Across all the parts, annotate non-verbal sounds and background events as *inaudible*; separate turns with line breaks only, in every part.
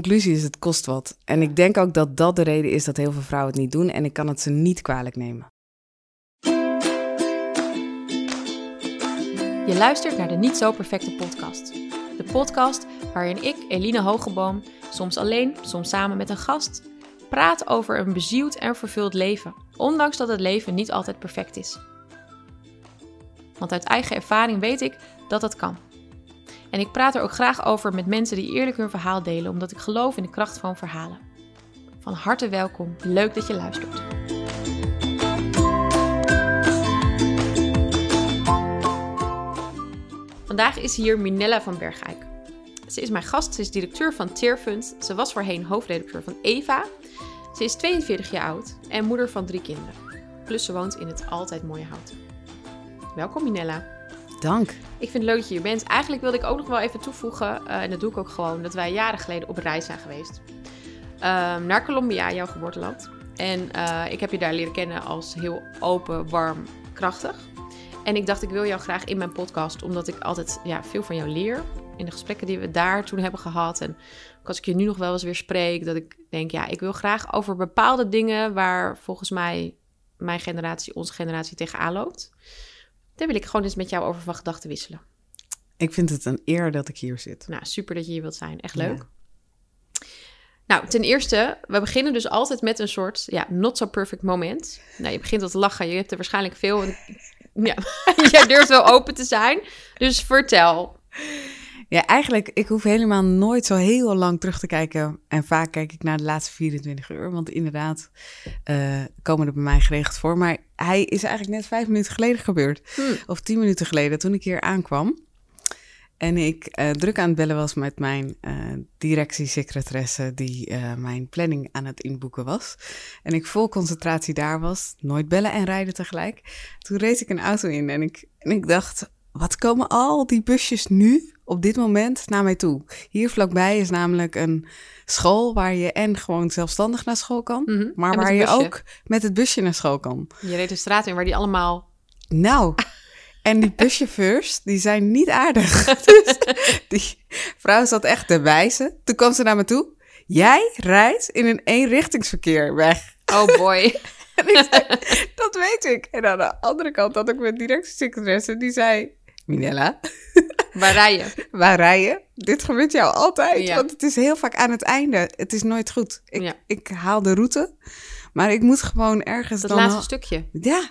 conclusie is, het kost wat. En ik denk ook dat dat de reden is dat heel veel vrouwen het niet doen. En ik kan het ze niet kwalijk nemen.
Je luistert naar de Niet Zo Perfecte podcast. De podcast waarin ik, Eline Hogeboom, soms alleen, soms samen met een gast, praat over een bezield en vervuld leven. Ondanks dat het leven niet altijd perfect is. Want uit eigen ervaring weet ik dat dat kan. En ik praat er ook graag over met mensen die eerlijk hun verhaal delen, omdat ik geloof in de kracht van verhalen. Van harte welkom, leuk dat je luistert. Vandaag is hier Minella van Bergijk. Ze is mijn gast, ze is directeur van Teerfund. Ze was voorheen hoofdredacteur van Eva. Ze is 42 jaar oud en moeder van drie kinderen. Plus ze woont in het altijd mooie houten. Welkom Minella.
Dank.
Ik vind het leuk dat je hier bent. Eigenlijk wilde ik ook nog wel even toevoegen, uh, en dat doe ik ook gewoon, dat wij jaren geleden op reis zijn geweest. Uh, naar Colombia, jouw geboorteland. En uh, ik heb je daar leren kennen als heel open, warm, krachtig. En ik dacht, ik wil jou graag in mijn podcast, omdat ik altijd ja, veel van jou leer. In de gesprekken die we daar toen hebben gehad. En als ik je nu nog wel eens weer spreek, dat ik denk, ja, ik wil graag over bepaalde dingen waar volgens mij mijn generatie, onze generatie tegenaan loopt. Daar wil ik gewoon eens met jou over van gedachten wisselen.
Ik vind het een eer dat ik hier zit.
Nou, super dat je hier wilt zijn. Echt leuk. Ja. Nou, ten eerste, we beginnen dus altijd met een soort, ja, not so perfect moment. Nou, je begint al te lachen. Je hebt er waarschijnlijk veel. En, *laughs* ja, *laughs* jij durft wel open te zijn. Dus vertel.
Ja, eigenlijk, ik hoef helemaal nooit zo heel lang terug te kijken. En vaak kijk ik naar de laatste 24 uur. Want inderdaad, uh, komen er bij mij geregeld voor. Maar hij is eigenlijk net vijf minuten geleden gebeurd. Hmm. Of tien minuten geleden, toen ik hier aankwam. En ik uh, druk aan het bellen was met mijn uh, directiesecretaresse, die uh, mijn planning aan het inboeken was. En ik vol concentratie daar was, nooit bellen en rijden tegelijk. Toen reed ik een auto in en ik, en ik dacht, wat komen al die busjes nu op dit moment naar mij toe? Hier vlakbij is namelijk een school waar je en gewoon zelfstandig naar school kan, mm -hmm. maar waar je ook met het busje naar school kan.
Je reed de straat in waar die allemaal...
Nou... *laughs* En die buschauffeurs, die zijn niet aardig. *laughs* dus die vrouw zat echt te wijzen. Toen kwam ze naar me toe. Jij rijdt in een eenrichtingsverkeer weg.
Oh boy. *laughs*
en ik zei, dat weet ik. En aan de andere kant had ik mijn directiesecretaresse. Die zei, Minella. *laughs*
Waar rij je? *laughs*
Waar rij je? Dit gebeurt jou altijd. Ja. Want het is heel vaak aan het einde. Het is nooit goed. Ik, ja. ik haal de route. Maar ik moet gewoon ergens
Dat
dan...
laatste stukje.
Ja,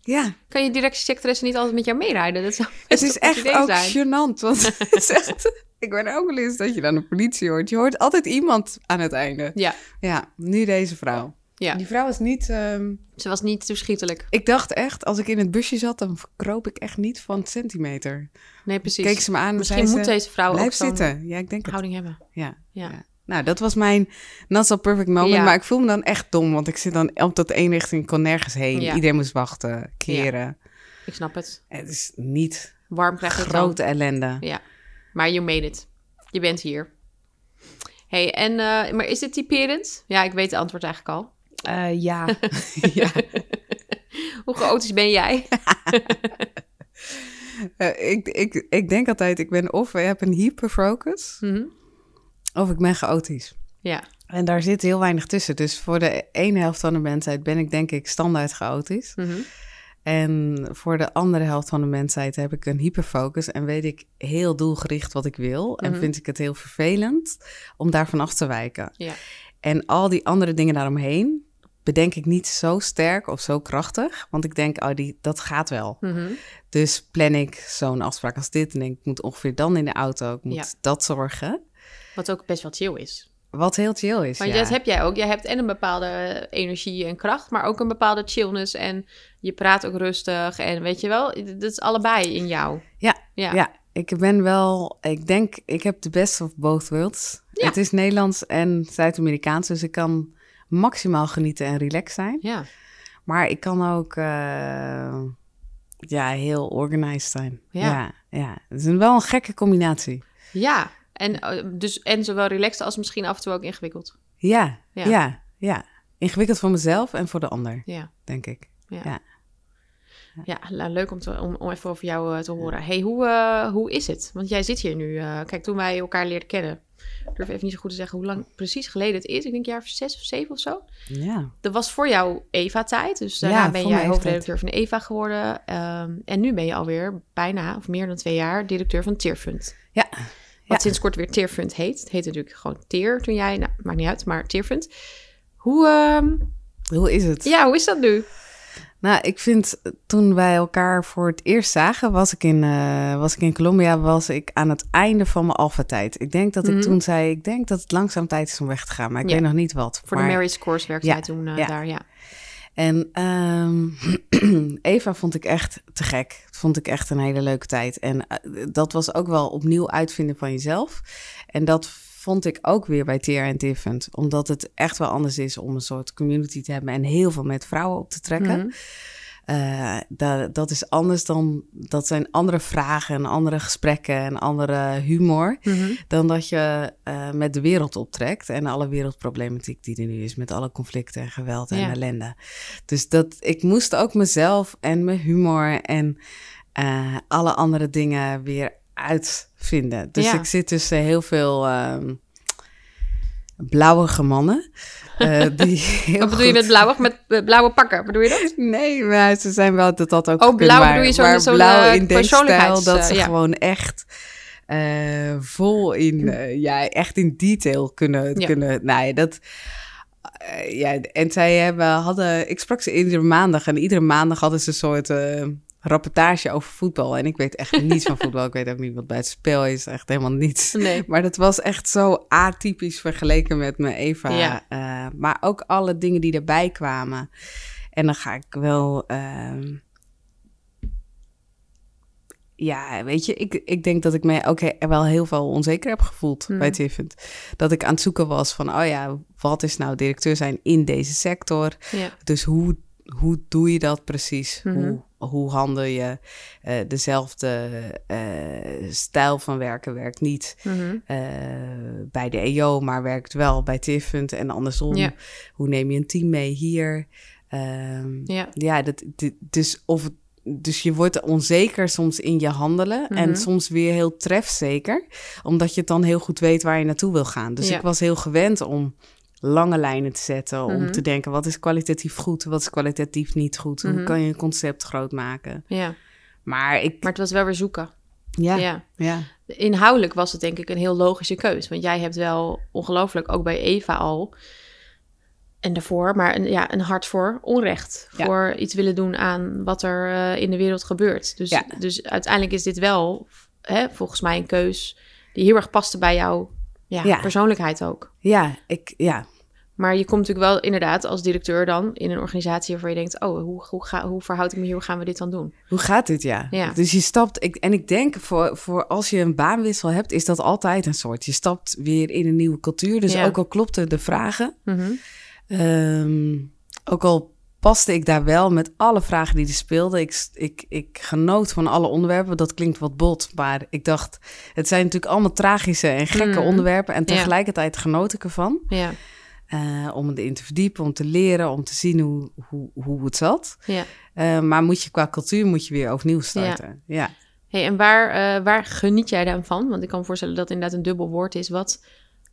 ja.
Kan je directiesecretaresse niet altijd met jou meerijden? Dat zou
het is echt ook zijn. gênant. Want *laughs* echt, ik ben ook wel eens dat je dan de politie hoort. Je hoort altijd iemand aan het einde.
Ja.
Ja, nu deze vrouw.
Ja.
Die vrouw was niet... Um...
Ze was niet toeschietelijk.
Ik dacht echt, als ik in het busje zat, dan kroop ik echt niet van centimeter.
Nee, precies.
Keek ze me aan
Misschien moet
ze,
deze vrouw
blijf
ook
zitten. Ja, ik denk
houding
het.
hebben.
Ja.
ja.
ja. Nou, dat was mijn not so perfect moment. Ja. Maar ik voel me dan echt dom, want ik zit dan op dat één richting, kon nergens heen. Ja. Iedereen moest wachten, keren.
Ja. Ik snap het.
Het is niet
warm krijg
grote ellende.
Ja, maar you made it. Je bent hier. hey, en uh, maar is dit typerend? Ja, ik weet het antwoord eigenlijk al.
Uh, ja. *laughs* ja.
Hoe chaotisch ben jij?
uh, *laughs* ik, ik, ik denk altijd, ik ben of ik heb een hyperfocus,
mm -hmm.
of ik ben chaotisch.
Ja.
En daar zit heel weinig tussen. Dus voor de ene helft van de mensheid ben ik denk ik standaard chaotisch.
Mm -hmm.
En voor de andere helft van de mensheid heb ik een hyperfocus en weet ik heel doelgericht wat ik wil. Mm -hmm. En vind ik het heel vervelend om daarvan af te wijken.
Ja.
En al die andere dingen daaromheen bedenk ik niet zo sterk of zo krachtig. Want ik denk, oh, die, dat gaat wel.
Mm -hmm.
Dus plan ik zo'n afspraak als dit. En denk, ik moet ongeveer dan in de auto. Ik moet
Ja.
dat zorgen.
Wat ook best wel chill is.
Wat heel chill is.
Want
ja.
dat heb jij ook. Jij hebt en een bepaalde energie en kracht, maar ook een bepaalde chillness. En je praat ook rustig. En weet je wel, dat is allebei in jou.
Ja,
Ja.
ja. Ik ben wel, ik denk, ik heb de best of both worlds.
Ja.
Het is Nederlands en Zuid-Amerikaans, dus ik kan maximaal genieten en relaxed zijn.
Ja.
Maar ik kan ook, uh, ja, heel organized zijn.
Ja.
ja, ja. Het is een, wel een gekke combinatie.
Ja. En, uh, dus, en zowel relaxed als misschien af en toe ook ingewikkeld.
Ja,
Ja.
ja, ja. Ingewikkeld voor mezelf en voor de ander,
Ja.
denk ik.
Ja.
Ja.
Nou, leuk om, te, om, om even over jou eh, te horen. hey, hoe, eh, hoe is het? Want jij zit hier nu. eh, kijk, toen wij elkaar leerden kennen... Ik durf even niet zo goed te zeggen hoe lang precies geleden het is. Ik denk jaar of zes of zeven of zo.
Ja.
Dat was voor jou Eva-tijd. Dus daarna
Ja,
ben jij hoofdredacteur van Eva geworden. Ehm, en nu ben je alweer bijna, of meer dan twee jaar, directeur van Teerfund.
Ja.
Wat
Ja.
sinds kort weer Teerfund heet. Het heette natuurlijk gewoon Teer toen jij... Nou, maakt niet uit, maar Teerfund. Hoe, ehm,
Hoe is het?
ja, hoe is dat nu?
Nou, ik vind eh, toen wij elkaar voor het eerst zagen, was ik in, eh, was ik in Colombia, was ik aan het einde van mijn alpha-tijd. Ik denk dat ik
Mhm.
toen zei, ik denk dat het langzaam tijd is om weg te gaan, maar ik
Ja.
weet nog niet wat.
Voor
Maar-
de Mary's Course werkte
Ja,
toen eh,
ja.
daar, ja.
En ehm, *clears throat* Eva vond ik echt te gek. Vond ik echt een hele leuke tijd. En dat was ook wel opnieuw uitvinden van jezelf. En dat vond ik ook weer bij TR en Tiffend. Omdat het echt wel anders is om een soort community te hebben... en heel veel met vrouwen op te trekken.
Mhm.
Eh, dat, dat is anders dan... Dat zijn andere vragen en andere gesprekken en andere humor...
Mhm.
dan dat je eh, met de wereld optrekt en alle wereldproblematiek die er nu is, met alle conflicten en geweld en
Ja.
ellende. Dus dat ik moest ook mezelf en mijn humor en eh, alle andere dingen weer uitvinden. Dus
Ja.
ik zit tussen heel veel ehm blauwige mannen. eh, *laughs* die heel
Wat bedoel je met blauwig? Met eh, blauwe pakken, bedoel je dat?
Nee, maar ze zijn wel dat dat ook.
Oh, blauw bedoel je zo'n- zo'n,
blauw
eh,
in denkstijl,
persoonlijkheids,
dat
eh,
ze
ja.
gewoon echt eh, vol in, eh, ja, echt in detail kunnen,
Ja.
kunnen. Nou ja, dat. eh, ja, en zij hebben, hadden, ik sprak ze iedere maandag en iedere maandag hadden ze een soort eh, rapportage over voetbal. En ik weet echt niets van voetbal. Ik weet ook niet wat bij het spel is, echt helemaal niets.
Nee.
Maar dat was echt zo atypisch vergeleken met mijn Eva.
Ja.
Eh, maar ook alle dingen die erbij kwamen. En dan ga ik wel. ehm, ja, weet je, ik, ik denk dat ik mij ook he- wel heel veel onzeker heb gevoeld
Hmm.
bij Tiffend. Dat ik aan het zoeken was van, oh ja, wat is nou directeur zijn in deze sector?
Ja.
Dus hoe, hoe doe je dat precies?
Mhm.
Hoe, hoe handel je eh, dezelfde eh, stijl van werken werkt niet
Mhm.
eh, bij de EO, maar werkt wel bij Tiffend en andersom.
Ja.
Hoe neem je een team mee hier? Ehm,
Ja.
ja, dat, dit- dus, of, dus je wordt onzeker soms in je handelen
Mhm.
en soms weer heel trefzeker, omdat je het dan heel goed weet waar je naartoe wil gaan. Dus
Ja.
ik was heel gewend om lange lijnen te zetten, om
Mhm.
te denken wat is kwalitatief goed, wat is kwalitatief niet goed,
Mhm.
hoe kan je een concept groot maken.
ja.
Maar ik,
Maar het was wel weer zoeken.
ja, ja.
Ja. Inhoudelijk was het denk ik een heel logische keus. Want jij hebt wel ongelooflijk, ook bij Eva al... en daarvoor, maar een, ja, een hart voor onrecht.
Ja.
Voor iets willen doen aan wat er eh, in de wereld gebeurt. Dus,
Ja.
dus uiteindelijk is dit wel, hè, volgens mij, een keus... die heel erg paste bij jouw Ja. persoonlijkheid ook.
ja, ik, ja,
Maar je komt natuurlijk wel inderdaad als directeur dan... in een organisatie waarvan je denkt... oh, hoe, hoe, ga, hoe verhoud ik me hier? Hoe gaan we dit dan doen?
Hoe gaat dit, ja?
Ja.
Dus je stapt, ik, en ik denk voor, voor als je een baanwissel hebt, is dat altijd een soort. Je stapt weer in een nieuwe cultuur. Dus
Ja.
ook al klopten de vragen,
Mhm.
ehm, ook al paste ik daar wel met alle vragen die er speelden. Ik, ik, ik genoot van alle onderwerpen. Dat klinkt wat bot, maar ik dacht, het zijn natuurlijk allemaal tragische en gekke
Mhm.
onderwerpen. En tegelijkertijd genoot ik ervan.
Ja,
eh, om erin te verdiepen, om te leren, om te zien hoe, hoe, hoe het zat.
ja.
Eh, maar moet je qua cultuur moet je weer overnieuw starten. ja.
Hey, en waar, eh, waar geniet jij dan van? Want ik kan me voorstellen dat het inderdaad een dubbel woord is. Wat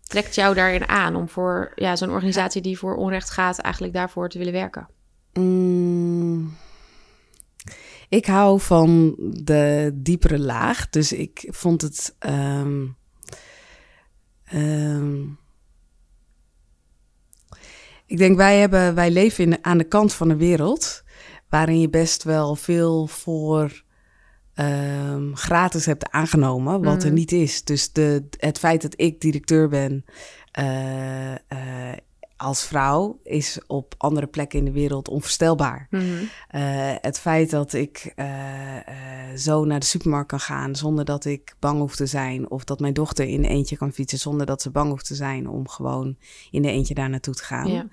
trekt jou daarin aan om voor ja, zo'n organisatie die voor onrecht gaat, eigenlijk daarvoor te willen werken?
Mm, ik hou van de diepere laag. Dus ik vond het. ehm, ehm, ik denk, wij, hebben, wij leven in, aan de kant van de wereld. Waarin je best wel veel voor ehm, gratis hebt aangenomen, wat er
Mhm.
niet is. Dus de, het feit dat ik directeur ben eh, eh, als vrouw is op andere plekken in de wereld onvoorstelbaar.
Mhm.
Eh, het feit dat ik eh, eh, zo naar de supermarkt kan gaan zonder dat ik bang hoef te zijn. Of dat mijn dochter in eentje kan fietsen zonder dat ze bang hoeft te zijn om gewoon in de eentje daar naartoe te gaan.
Ja.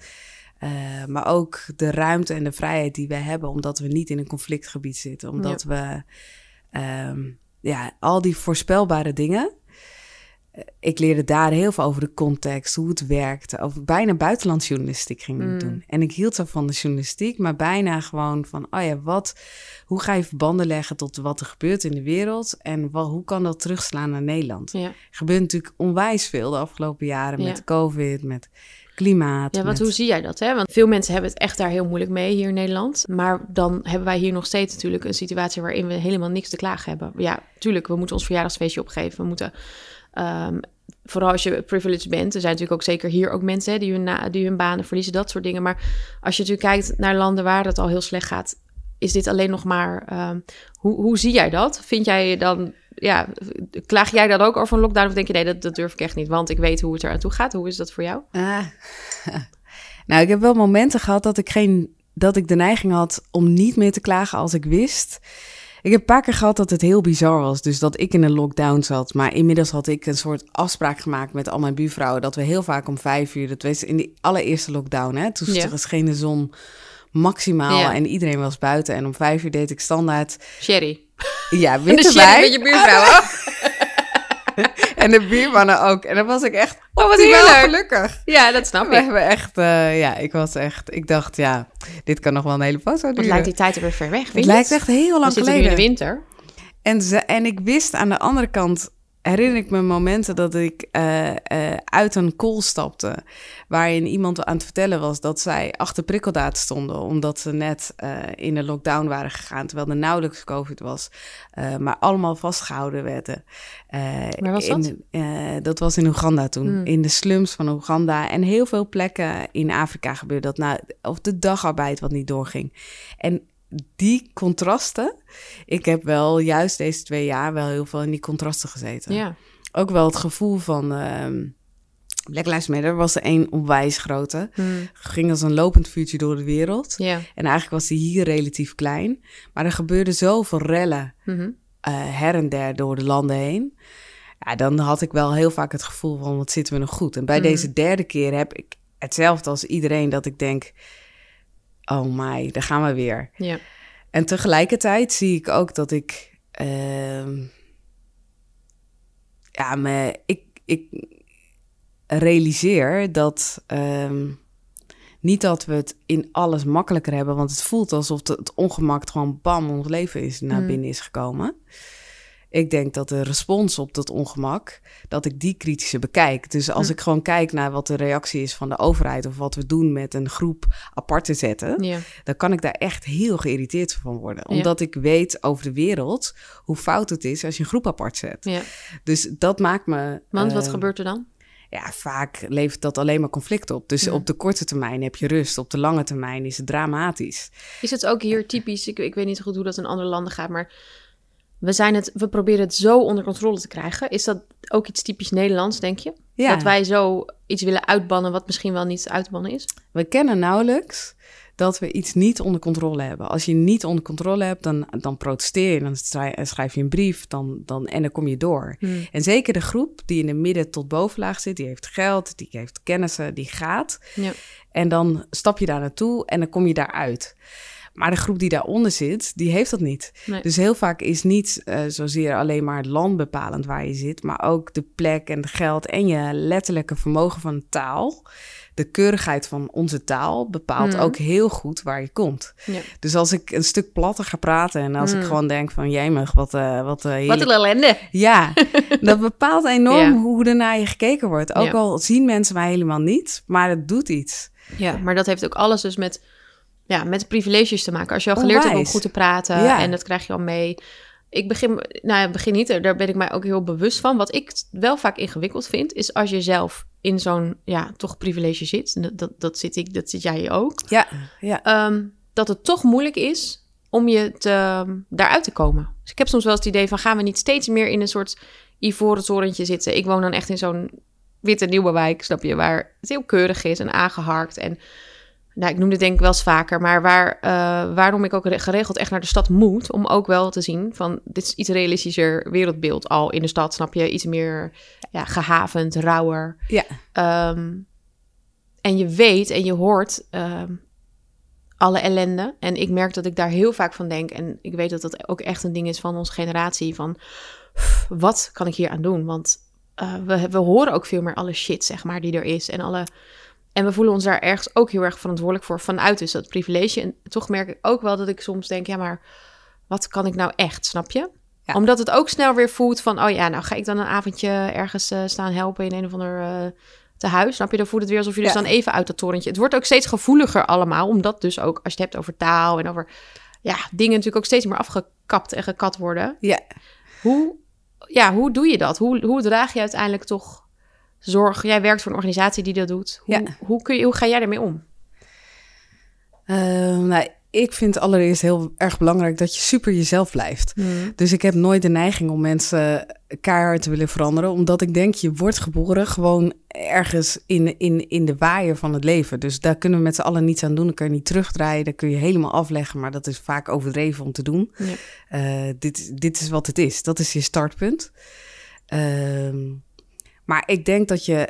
Maar ook de ruimte en de vrijheid die wij hebben, omdat we niet in een conflictgebied zitten. Omdat we, ehm, ja, al die voorspelbare dingen. Ik leerde daar heel veel over de context, hoe het werkte. Over bijna buitenlandsjournalistiek ging ik
Mm.
doen. En ik hield zo van de journalistiek, maar bijna gewoon van, oh ja, wat, hoe ga je verbanden leggen tot wat er gebeurt in de wereld en wat, hoe kan dat terugslaan naar Nederland?
Ja.
Er gebeurt natuurlijk onwijs veel de afgelopen jaren
Ja.
met COVID, met klimaat.
Ja, want
met-
hoe zie jij dat? Hè? Want veel mensen hebben het echt daar heel moeilijk mee hier in Nederland. Maar dan hebben wij hier nog steeds natuurlijk een situatie waarin we helemaal niks te klagen hebben. Ja, tuurlijk, we moeten ons verjaardagsfeestje opgeven. We moeten, ehm, vooral als je privileged bent, er zijn natuurlijk ook zeker hier ook mensen hè, die, hun die hun banen verliezen, dat soort dingen. Maar als je natuurlijk kijkt naar landen waar het al heel slecht gaat, is dit alleen nog maar. ehm, hoe, hoe zie jij dat? Vind jij dan. Ja, klaag jij dan ook over een lockdown? Of denk je nee, dat, dat durf ik echt niet, want ik weet hoe het er aan toe gaat. Hoe is dat voor jou?
Ah. *laughs* nou, ik heb wel momenten gehad dat ik, geen, dat ik de neiging had om niet meer te klagen als ik wist. Ik heb een paar keer gehad dat het heel bizar was. Dus dat ik in een lockdown zat. Maar inmiddels had ik een soort afspraak gemaakt met al mijn buurvrouwen. Dat we heel vaak om vijf uur, dat was in die allereerste lockdown, hè, toen
Ja.
scheen de zon maximaal
Ja.
en iedereen was buiten. En om vijf uur deed ik standaard,
Sherry.
ja, *laughs*
De
witte
sherry
wijn.
met je buurvrouw. *laughs*
En de buurmannen ook. En dan was ik echt
Oh, wat
optimaal
heerlijk.
gelukkig.
Ja, dat snap
We
ik.
hebben echt, eh, ja, ik was echt, ik dacht, ja, dit kan nog wel een hele foto
Wat
duren.
lijkt die tijd er weer ver weg,
het lijkt echt heel
We
lang
zitten nu in
geleden.
de winter.
En, ze, en ik wist aan de andere kant, herinner ik me momenten dat ik eh, eh, uit een call stapte. Waarin iemand aan het vertellen was dat zij achter prikkeldaad stonden. Omdat ze net eh, in de lockdown waren gegaan. Terwijl er nauwelijks COVID was. maar allemaal vastgehouden werden.
Waar was dat?
in- dat was in Oeganda toen.
Hmm.
In de slums van Oeganda. En heel veel plekken in Afrika gebeurde dat. Nou, of de dagarbeid wat niet doorging. En die contrasten. Ik heb wel juist deze twee jaar wel heel veel in die contrasten gezeten.
Ja.
Ook wel het gevoel van. ehm Black Lives Matter was er één onwijs grote.
Hmm.
Ging als een lopend vuurtje door de wereld.
Ja.
En eigenlijk was die hier relatief klein. Maar er gebeurde zoveel rellen eh, her en der door de landen heen. Ja, dan had ik wel heel vaak het gevoel van wat zitten we nog goed. En bij
Mhm.
deze derde keer heb ik hetzelfde als iedereen dat ik denk, oh my, daar gaan we weer.
Ja.
En tegelijkertijd zie ik ook dat ik, ehm, ja, me, ik, ik realiseer dat ehm, niet dat we het in alles makkelijker hebben, want het voelt alsof het, het ongemak gewoon bam ons leven is naar
Mm.
binnen is gekomen. Ik denk dat de respons op dat ongemak, dat ik die kritische bekijk. Dus als
Hm.
ik gewoon kijk naar wat de reactie is van de overheid of wat we doen met een groep apart te zetten,
Ja.
dan kan ik daar echt heel geïrriteerd van worden.
Ja.
Omdat ik weet over de wereld hoe fout het is als je een groep apart zet.
ja.
Dus dat maakt me.
Want wat
eh,
gebeurt er dan?
Ja, vaak levert dat alleen maar conflict op. Dus
Ja.
op de korte termijn heb je rust. Op de lange termijn is het dramatisch.
Is het ook hier typisch? Ik, ik weet niet goed hoe dat in andere landen gaat, maar we, zijn het, we proberen het zo onder controle te krijgen. Is dat ook iets typisch Nederlands, denk je?
Ja,
Dat wij zo iets willen uitbannen wat misschien wel niet uitbannen is?
we kennen nauwelijks dat we iets niet onder controle hebben. Als je niet onder controle hebt, dan, dan protesteer je. Dan schrijf je een brief dan, dan, en dan kom je door.
Hmm.
En zeker de groep die in de midden tot bovenlaag zit, die heeft geld, die heeft kennissen, die gaat.
Ja.
En dan stap je daar naartoe en dan kom je daaruit. Maar de groep die daaronder zit, die heeft dat niet.
Nee.
Dus heel vaak is niet eh, zozeer alleen maar het land bepalend waar je zit, maar ook de plek en het geld en je letterlijke vermogen van taal. De keurigheid van onze taal bepaalt
Mhm.
ook heel goed waar je komt.
Ja.
Dus als ik een stuk platter ga praten en als ik
Mhm.
gewoon denk van jemig, wat, eh wat eh,
Wat een ellende.
ja, *laughs* dat bepaalt enorm
Ja.
hoe er naar je gekeken wordt. Ook
Ja.
al zien mensen mij helemaal niet, maar het doet iets.
Ja, maar dat heeft ook alles dus met, ja, met privileges te maken. Als je al geleerd hebt om goed te praten
Ja.
en dat krijg je al mee. Ik begin, nou ja, begin niet, daar ben ik mij ook heel bewust van. Wat ik wel vaak ingewikkeld vind, is als je zelf in zo'n, ja, toch privilege zit. Dat, dat, dat zit ik, dat zit jij ook.
Ja, ja.
Ehm, dat het toch moeilijk is om je te, daaruit te komen. Dus ik heb soms wel het idee van, gaan we niet steeds meer in een soort ivoren torentje zitten? Ik woon dan echt in zo'n witte nieuwe wijk, snap je, waar het heel keurig is en aangeharkt. En nou, ik noem dit denk ik wel eens vaker, maar waar, eh, waarom ik ook re- geregeld echt naar de stad moet, om ook wel te zien van, dit is iets realistischer wereldbeeld al in de stad, snap je? Iets meer ja, gehavend, rauwer.
ja.
Ehm, en je weet en je hoort ehm, alle ellende. En ik merk dat ik daar heel vaak van denk. En ik weet dat dat ook echt een ding is van onze generatie. Van "Pff, wat kan ik hier aan doen? Want eh, we, we horen ook veel meer alle shit, zeg maar, die er is. En, alle, en we voelen ons daar ergens ook heel erg verantwoordelijk voor vanuit dus dat privilege. En toch merk ik ook wel dat ik soms denk, ja, maar wat kan ik nou echt, snap je?
Ja.
Omdat het ook snel weer voelt van, oh ja, nou ga ik dan een avondje ergens eh, staan helpen in een of ander uh, tehuis. Snap je? Dan voelt het weer alsof je dus dan even uit dat torentje. Het wordt ook steeds gevoeliger allemaal, omdat dus ook als je het hebt over taal en over ja, dingen natuurlijk ook steeds meer afgekapt en gekat worden.
Ja.
Hoe, ja, hoe doe je dat? Hoe, hoe draag je uiteindelijk toch zorg? Jij werkt voor een organisatie die dat doet. Hoe,
Ja.
hoe, kun je, hoe ga jij ermee om?
Eh, nou, ik vind allereerst heel erg belangrijk dat je super jezelf blijft. Dus ik heb nooit de neiging om mensen keihard te willen veranderen. Omdat ik denk, je wordt geboren gewoon ergens in, in, in de waaier van het leven. Dus daar kunnen we met z'n allen niets aan doen. Dan kun je niet terugdraaien. Dat kun je helemaal afleggen. Maar dat is vaak overdreven om te doen.
Ja.
Eh, dit, dit is wat het is. Dat is je startpunt. Ehm, maar ik denk dat je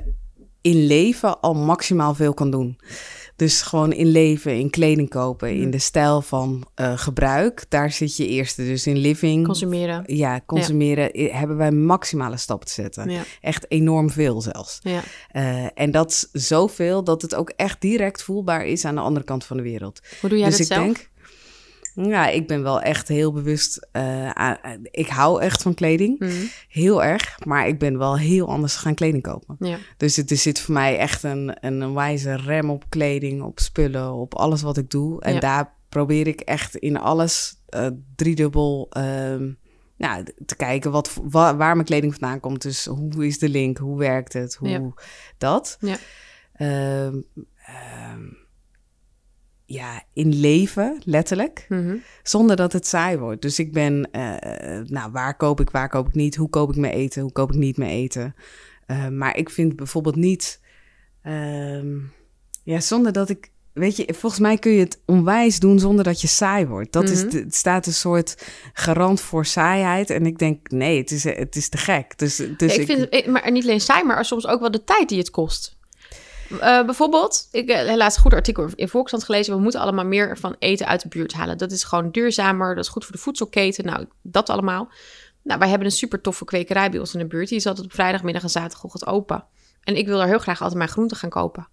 in leven al maximaal veel kan doen. Dus gewoon in leven, in kleding kopen, in de stijl van eh, gebruik. Daar zit je eerste. Dus in living.
Consumeren.
ja, consumeren eh, hebben wij maximale stappen te zetten.
Ja.
Echt enorm veel zelfs.
Ja.
Eh, en dat is zoveel dat het ook echt direct voelbaar is aan de andere kant van de wereld.
Hoe doe jij
dus
dat
ik
zelf?
denk, ja, ik ben wel echt heel bewust. aan- aan- ik hou echt van kleding,
Mhm.
heel erg. Maar ik ben wel heel anders gaan kleding kopen.
Ja.
Dus het er zit voor mij echt een, een, een wijze rem op kleding, op spullen, op alles wat ik doe. En
Ja.
daar probeer ik echt in alles eh, driedubbel ehm, nou, te kijken wat, wa- waar mijn kleding vandaan komt. Dus hoe is de link, hoe werkt het, hoe
Ja.
dat.
Ja.
Ehm, ehm, ja, in leven, letterlijk.
Mhm.
Zonder dat het saai wordt. Dus ik ben, eh, nou, waar koop ik, waar koop ik niet? Hoe koop ik mijn eten? Hoe koop ik niet mijn eten? Eh, maar ik vind bijvoorbeeld niet, ehm, ja, zonder dat ik, weet je, volgens mij kun je het onwijs doen zonder dat je saai wordt. Dat is,
Mhm.
de- het staat een soort garant voor saaiheid. En ik denk, nee, het is, het is te gek. Dus, dus
Ja, ik vind het, ik- maar niet alleen saai, maar soms ook wel de tijd die het kost. Eh, bijvoorbeeld, ik heb helaas een goed artikel in Volkskrant gelezen. We moeten allemaal meer van eten uit de buurt halen. Dat is gewoon duurzamer, dat is goed voor de voedselketen. Nou, dat allemaal. Nou, wij hebben een super toffe kwekerij bij ons in de buurt. Die is altijd op vrijdagmiddag en zaterdagochtend open. En ik wil daar heel graag altijd mijn groenten gaan kopen.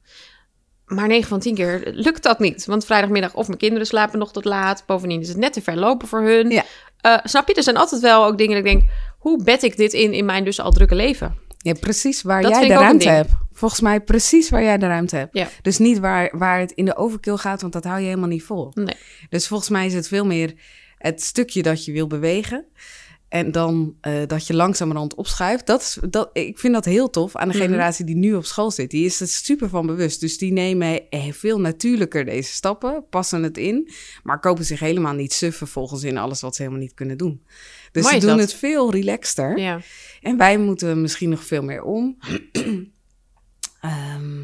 Maar 9 van 10 keer lukt dat niet. Want vrijdagmiddag of mijn kinderen slapen nog tot laat. Bovendien is het net te ver lopen voor hun.
Ja.
Eh, snap je? Er zijn altijd wel ook dingen dat ik denk... hoe bed ik dit in in mijn dus al drukke leven?
Ja, precies waar
Dat
jij de ruimte hebt. Volgens mij precies waar jij de ruimte hebt.
Ja.
Dus niet waar, waar het in de overkill gaat, want dat hou je helemaal niet vol.
Nee.
Dus volgens mij is het veel meer het stukje dat je wil bewegen. En dan eh, dat je langzamerhand opschuift. Dat is, dat, ik vind dat heel tof aan de
Mhm.
generatie die nu op school zit. Die is er super van bewust. Dus die nemen eh, veel natuurlijker deze stappen, passen het in. Maar kopen zich helemaal niet suf vervolgens in alles wat ze helemaal niet kunnen doen. Dus
Mooi
ze doen
dat.
het veel relaxter.
Ja.
En wij moeten misschien nog veel meer om. *clears throat* Ehm,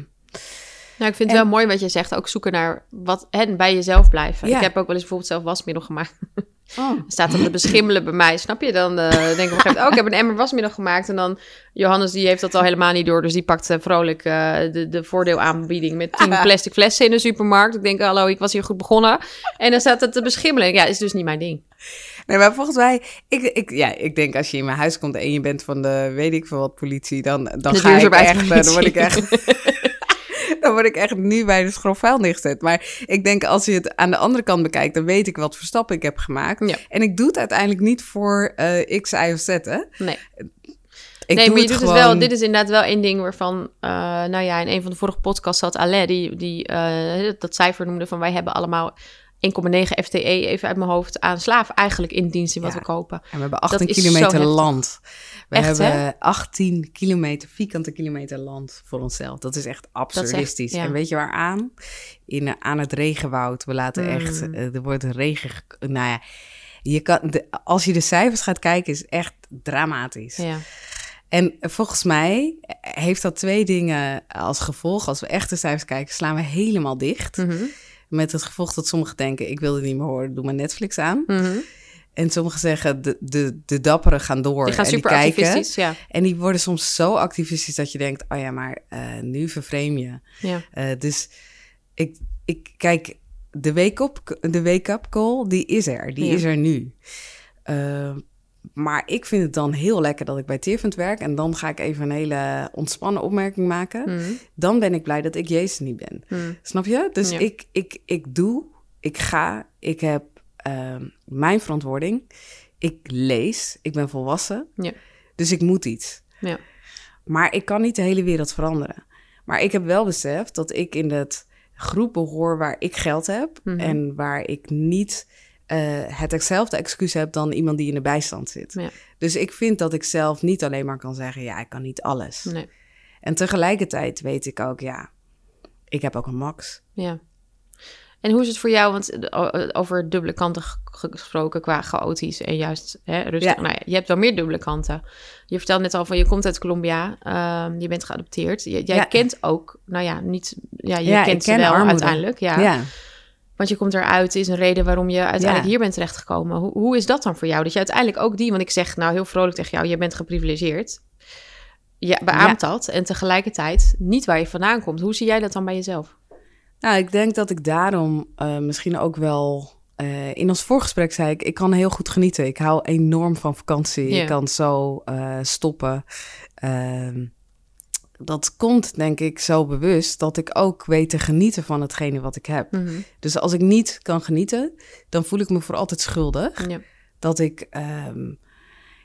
Nou, ik vind
En-
het wel mooi wat je zegt. Ook zoeken naar wat en bij jezelf blijven.
Ja.
Ik heb ook wel eens bijvoorbeeld zelf wasmiddel gemaakt. *laughs*
oh,
Staat er te beschimmelen bij mij, snap je? Dan eh, denk ik op een gegeven moment, oh, ik heb een emmer wasmiddel gemaakt. En dan, Johannes, die heeft dat al helemaal niet door. Dus die pakt eh, vrolijk eh, de, de voordeelaanbieding met tien *laughs* plastic flessen in de supermarkt. Ik denk, hallo, ik was hier goed begonnen. En dan staat het te beschimmelen. Ja, is dus niet mijn ding.
Nee, maar volgens mij, ik, ik, ja, ik denk als je in mijn huis komt en je bent van de, weet ik veel wat, politie, dan, dan
De
ga ik echt, dan word ik echt, *laughs* *laughs* dan word ik echt nu bij de schroffel neergezet. Maar ik denk als je het aan de andere kant bekijkt, dan weet ik wat voor stappen ik heb gemaakt.
Ja.
En ik doe het uiteindelijk niet voor eh, X, Y of Z, hè.
Nee,
Ik
nee
doe
maar je
het
doet
gewoon...
het wel. Dit is inderdaad wel één ding waarvan, eh, nou ja, in een van de vorige podcasts zat Alain, die, die eh, dat cijfer noemde van wij hebben allemaal 1,9 FTE, even uit mijn hoofd, aan slaaf eigenlijk in dienst in wat
Ja.
we kopen.
En we hebben 18
is zo
kilometer
heftig.
We
Echt, hè?
hebben 18 kilometer, vierkante kilometer land voor onszelf. Dat is echt absurdistisch.
ja.
En weet je waar aan? In, eh, aan het regenwoud. We laten echt,
Mm.
eh, er wordt regen, ge- nou ja, je kan, de, als je de cijfers gaat kijken, is echt dramatisch.
Ja.
En volgens mij heeft dat twee dingen als gevolg. Als we echt de cijfers kijken, slaan we helemaal dicht.
Mhm.
Met het gevolg dat sommigen denken, ik wil het niet meer horen, doe maar Netflix aan.
Mhm.
En sommigen zeggen, de, de, de dapperen gaan door
Die gaan
en
super
die kijken.
activistisch, ja.
En die worden soms zo activistisch dat je denkt, oh ja, maar eh, nu vervreem je.
ja.
Eh, dus ik, ik kijk, de wake-up de wake-up call, die is er. Die
Ja.
is er nu. Eh, maar ik vind het dan heel lekker dat ik bij Tirvent werk. En dan ga ik even een hele ontspannen opmerking maken.
Mm.
Dan ben ik blij dat ik Jezus niet ben.
Mm.
Snap je? Dus
Ja.
ik, ik, ik doe, ik ga, ik heb ehm, mijn verantwoording. Ik lees, ik ben volwassen.
Ja.
Dus ik moet iets.
Ja.
Maar ik kan niet de hele wereld veranderen. Maar ik heb wel beseft dat ik in dat groep behoor waar ik geld heb.
Mhm.
En waar ik niet eh, hetzelfde excuus heb dan iemand die in de bijstand zit.
Ja.
Dus ik vind dat ik zelf niet alleen maar kan zeggen, ja, ik kan niet alles.
Nee.
En tegelijkertijd weet ik ook, ja, ik heb ook een max.
Ja. En hoe is het voor jou, want eh, o- over dubbele kanten gesproken qua chaotisch en juist hè, rustig.
Ja.
Nou ja, je hebt wel meer dubbele kanten. Je vertelde net al van je komt uit Colombia, ehm, je bent geadopteerd. Jij
Ja.
kent ook, nou ja, niet, ja, je
Ja,
kent ze wel
armoede.
uiteindelijk. Ja. Want je komt eruit, is een reden waarom je uiteindelijk hier bent terechtgekomen. Hoe, hoe is dat dan voor jou? Dat je uiteindelijk ook die, want ik zeg nou heel vrolijk tegen jou, je bent geprivilegeerd. Je beaamt dat en tegelijkertijd niet waar je vandaan komt. Hoe zie jij dat dan bij jezelf?
Nou, ik denk dat ik daarom eh, misschien ook wel... eh, in ons voorgesprek zei ik, ik kan heel goed genieten. Ik hou enorm van vakantie. Ik kan zo eh, stoppen. Ehm, dat komt, denk ik, zo bewust dat ik ook weet te genieten van hetgene wat ik heb.
Mhm.
Dus als ik niet kan genieten, dan voel ik me voor altijd schuldig. Dat ik, ehm,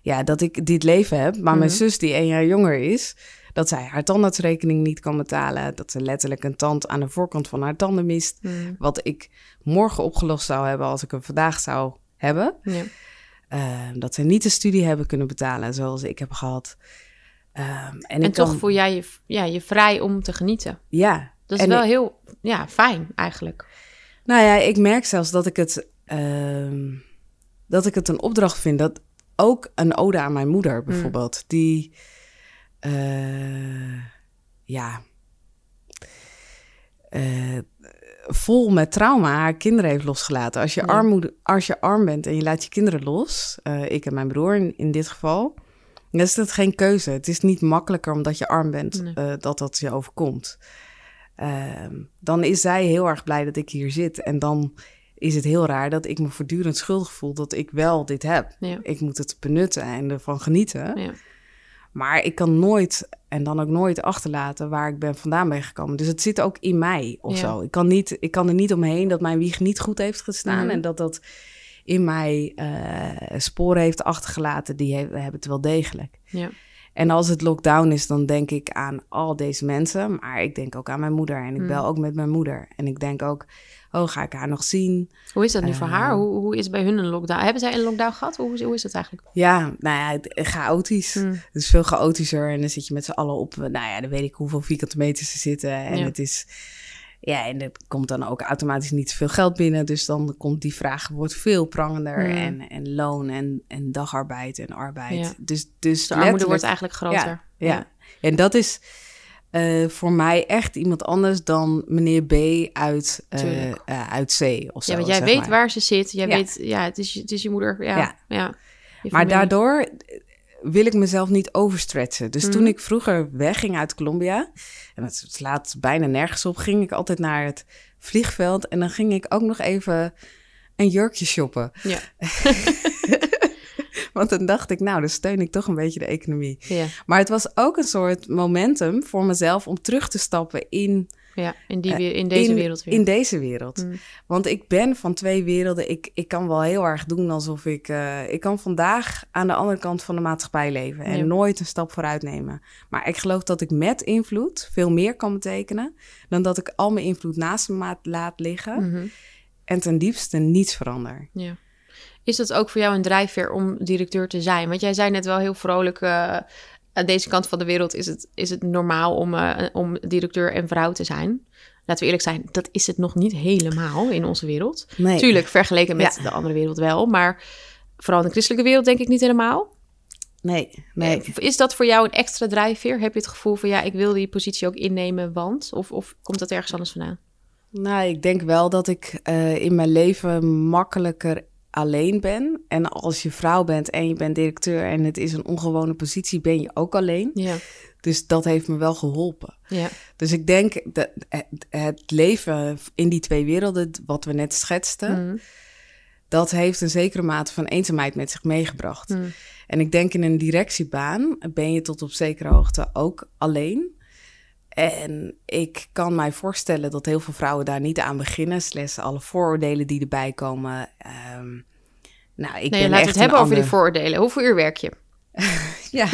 ja, dat ik dit leven heb. Maar mijn
Mhm.
zus, die één jaar jonger is, dat zij haar tandartsrekening niet kan betalen. Dat ze letterlijk een tand aan de voorkant van haar tanden mist.
Mhm.
Wat ik morgen opgelost zou hebben als ik hem vandaag zou hebben.
Ja.
Ehm, dat ze niet de studie hebben kunnen betalen zoals ik heb gehad. Ehm, en
toch voel jij je, ja, je vrij om te genieten.
Ja.
Dat is wel
ik-
heel ja, fijn eigenlijk.
Nou ja, ik merk zelfs dat ik het, ehm, dat ik het een opdracht vind. Dat ook een ode aan mijn moeder bijvoorbeeld, die, eh, ja, eh, vol met trauma haar kinderen heeft losgelaten. Als je,
Ja.
armoede, als je arm bent en je laat je kinderen los, eh, ik en mijn broer in, in dit geval, dan is dat geen keuze. Het is niet makkelijker omdat je arm bent
Nee.
dat dat je overkomt. Ehm, dan is zij heel erg blij dat ik hier zit. En dan is het heel raar dat ik me voortdurend schuldig voel dat ik wel dit heb.
Ja.
Ik moet het benutten en ervan genieten.
Ja.
Maar ik kan nooit en dan ook nooit achterlaten waar ik ben vandaan ben gekomen. Dus het zit ook in mij of
Ja.
zo. Ik kan, niet, ik kan er niet omheen dat mijn wieg niet goed heeft gestaan.
Mhm.
En dat dat in mij eh, sporen heeft achtergelaten. Die he- hebben het wel degelijk.
Ja.
En als het lockdown is, dan denk ik aan al deze mensen. Maar ik denk ook aan mijn moeder. En ik
Mm.
bel ook met mijn moeder. En ik denk ook, oh, ga ik haar nog zien?
Hoe is dat nu voor
Eh.
haar? Hoe, hoe is bij hun een lockdown? Hebben zij een lockdown gehad? Hoe, hoe is dat eigenlijk?
Ja, nou ja, het- chaotisch.
Mm.
Het is veel chaotischer. En dan zit je met z'n allen op, nou ja, dan weet ik hoeveel vierkante meters ze zitten. En
Ja.
het is, ja, en er komt dan ook automatisch niet veel geld binnen. Dus dan komt die vraag, wordt veel prangender.
Mm.
En, en loon en, en dagarbeid en arbeid.
Ja.
Dus, dus
De armoede wordt eigenlijk groter.
Ja, en dat is eh, voor mij echt iemand anders dan meneer B uit, eh, eh, uit C of zo.
Ja, want jij weet
maar.
waar ze zit. Jij
Ja.
weet, ja, het is, je- het is je moeder. Ja,
Ja.
ja. Je
Maar daardoor wil ik mezelf niet overstretchen. Dus
Mhm.
toen ik vroeger wegging uit Colombia, en het slaat bijna nergens op, ging ik altijd naar het vliegveld en dan ging ik ook nog even een jurkje shoppen.
Ja. *laughs* *laughs* *laughs*
Want dan dacht ik, nou, dan steun ik toch een beetje de economie.
Ja,
Maar het was ook een soort momentum voor mezelf om terug te stappen in
ja. In, die, weer- in deze
in,
wereld weer.
In deze wereld.
Mm.
Want ik ben van twee werelden. Ik, ik kan wel heel erg doen alsof ik... eh, ik kan vandaag aan de andere kant van de maatschappij leven. En
Ja.
nooit een stap vooruit nemen. Maar ik geloof dat ik met invloed veel meer kan betekenen... dan dat ik al mijn invloed naast me laat liggen...
Mhm.
en ten diepste niets verander.
Ja. Is dat ook voor jou een drijfveer om directeur te zijn? Want jij zei net wel heel vrolijk... eh, aan deze kant van de wereld is het, is het normaal om, eh, om directeur en vrouw te zijn. Laten we eerlijk zijn, dat is het nog niet helemaal in onze wereld.
Nee.
Tuurlijk, vergeleken met
Ja.
de andere wereld wel. Maar vooral in de christelijke wereld denk ik niet helemaal.
Nee, nee.
Eh, Is dat voor jou een extra drijfveer? Heb je het gevoel van ja, ik wil die positie ook innemen, want? Of, of komt dat ergens anders vandaan?
Nou, ik denk wel dat ik in mijn leven makkelijker alleen ben. En als je vrouw bent en je bent directeur en het is een ongewone positie, ben je ook alleen.
Ja,
Dus dat heeft me wel geholpen.
ja,
Dus ik denk dat het, leven in die twee werelden, wat we net schetsten,
Mhm.
dat heeft een zekere mate van eenzaamheid met zich meegebracht.
Hmm.
En ik denk in een directiebaan ben je tot op zekere hoogte ook alleen. En ik kan mij voorstellen dat heel veel vrouwen daar niet aan beginnen. Slechts alle vooroordelen die erbij komen. Ehm, nou, ik
Nee,
ben
we
echt
het hebben over die vooroordelen. Hoeveel uur werk je? *laughs* *laughs*
Ja.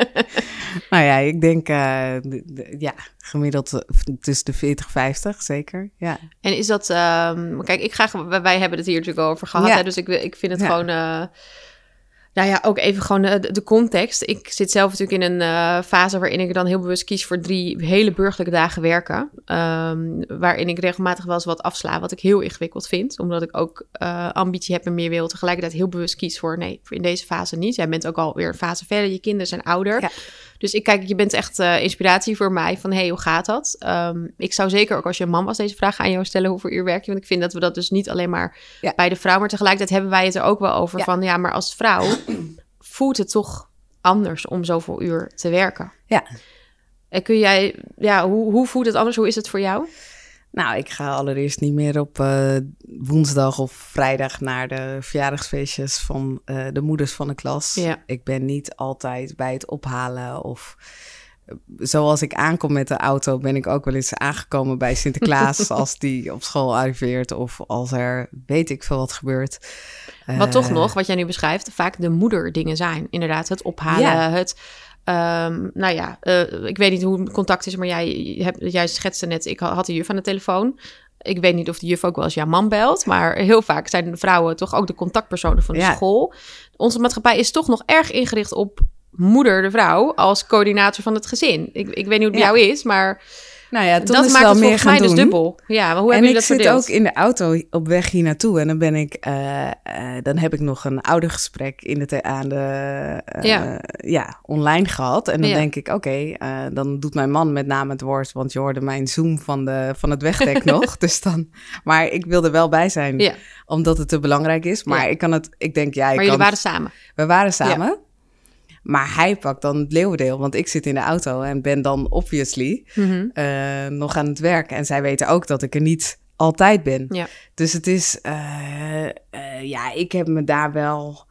*laughs* nou ja, ik denk eh, ja, gemiddeld eh, tussen de 40 en 50, zeker. Ja.
En is dat... ehm, kijk, ik ga, wij hebben het hier natuurlijk al over gehad.
Ja.
Hè, dus ik, ik vind het
Ja.
gewoon... eh, nou ja, ook even gewoon eh, de, context. Ik zit zelf natuurlijk in een eh, fase waarin ik dan heel bewust kies voor drie hele burgerlijke dagen werken. Ehm, waarin ik regelmatig wel eens wat afsla, wat ik heel ingewikkeld vind. Omdat ik ook eh, ambitie heb en meer wil. Tegelijkertijd heel bewust kies voor nee, in deze fase niet. Jij bent ook alweer een fase verder, je kinderen zijn ouder.
Ja.
Dus ik kijk, je bent echt eh, inspiratie voor mij van hey, hoe gaat dat? Ehm, ik zou zeker ook als je een man was deze vraag aan jou stellen, hoeveel uur werk je? Want ik vind dat we dat dus niet alleen maar
Ja.
bij de vrouw, maar tegelijkertijd hebben wij het er ook wel over
Ja.
van ja, maar als vrouw *clears throat* voelt het toch anders om zoveel uur te werken.
Ja.
En kun jij, ja, hoe, hoe voelt het anders? Hoe is het voor jou?
Nou, ik ga allereerst niet meer op eh, woensdag of vrijdag naar de verjaardagsfeestjes van eh, de moeders van de klas.
Ja.
Ik ben niet altijd bij het ophalen of eh, zoals ik aankom met de auto, ben ik ook wel eens aangekomen bij Sinterklaas *laughs* als die op school arriveert of als er weet ik veel wat gebeurt.
Wat toch nog, wat jij nu beschrijft, vaak de moederdingen zijn. Inderdaad, het ophalen,
Ja.
het... ehm, nou ja, eh, ik weet niet hoe het contact is, maar jij, hebt, jij schetste net, ik had de juf aan de telefoon. Ik weet niet of de juf ook wel eens jouw man belt, maar heel vaak zijn de vrouwen toch ook de contactpersonen van de
Ja.
school. Onze maatschappij is toch nog erg ingericht op moeder, de vrouw, als coördinator van het gezin. Ik, ik weet niet hoe het bij
Ja.
jou is, maar
Nou ja, toen
dat
is
maakt
wel
het
meer gaan
mij dus
doen.
dubbel. Ja, maar hoe
en
hebben
ik
jullie dat
zit
verdeeld?
ook in de auto op weg hier naartoe. En dan ben ik, eh, eh, dan heb ik nog een oudergesprek in de aan de eh,
Ja.
ja. online gehad. En dan
Ja.
denk ik, oké, dan doet mijn man met name het woord, want je hoorde mijn zoom van, de, van het wegdek *laughs* nog. Dus dan, maar ik wil er wel bij zijn,
Ja,
omdat het te belangrijk is. Maar
Ja.
ik kan het, ik denk, ja, ik
maar
kan,
jullie waren samen.
we waren samen. Maar hij pakt dan het leeuwendeel, want ik zit in de auto en ben dan obviously
Mhm.
eh, nog aan het werk. En zij weten ook dat ik er niet altijd ben.
Ja.
Dus het is, eh, eh, ja, ik heb me daar wel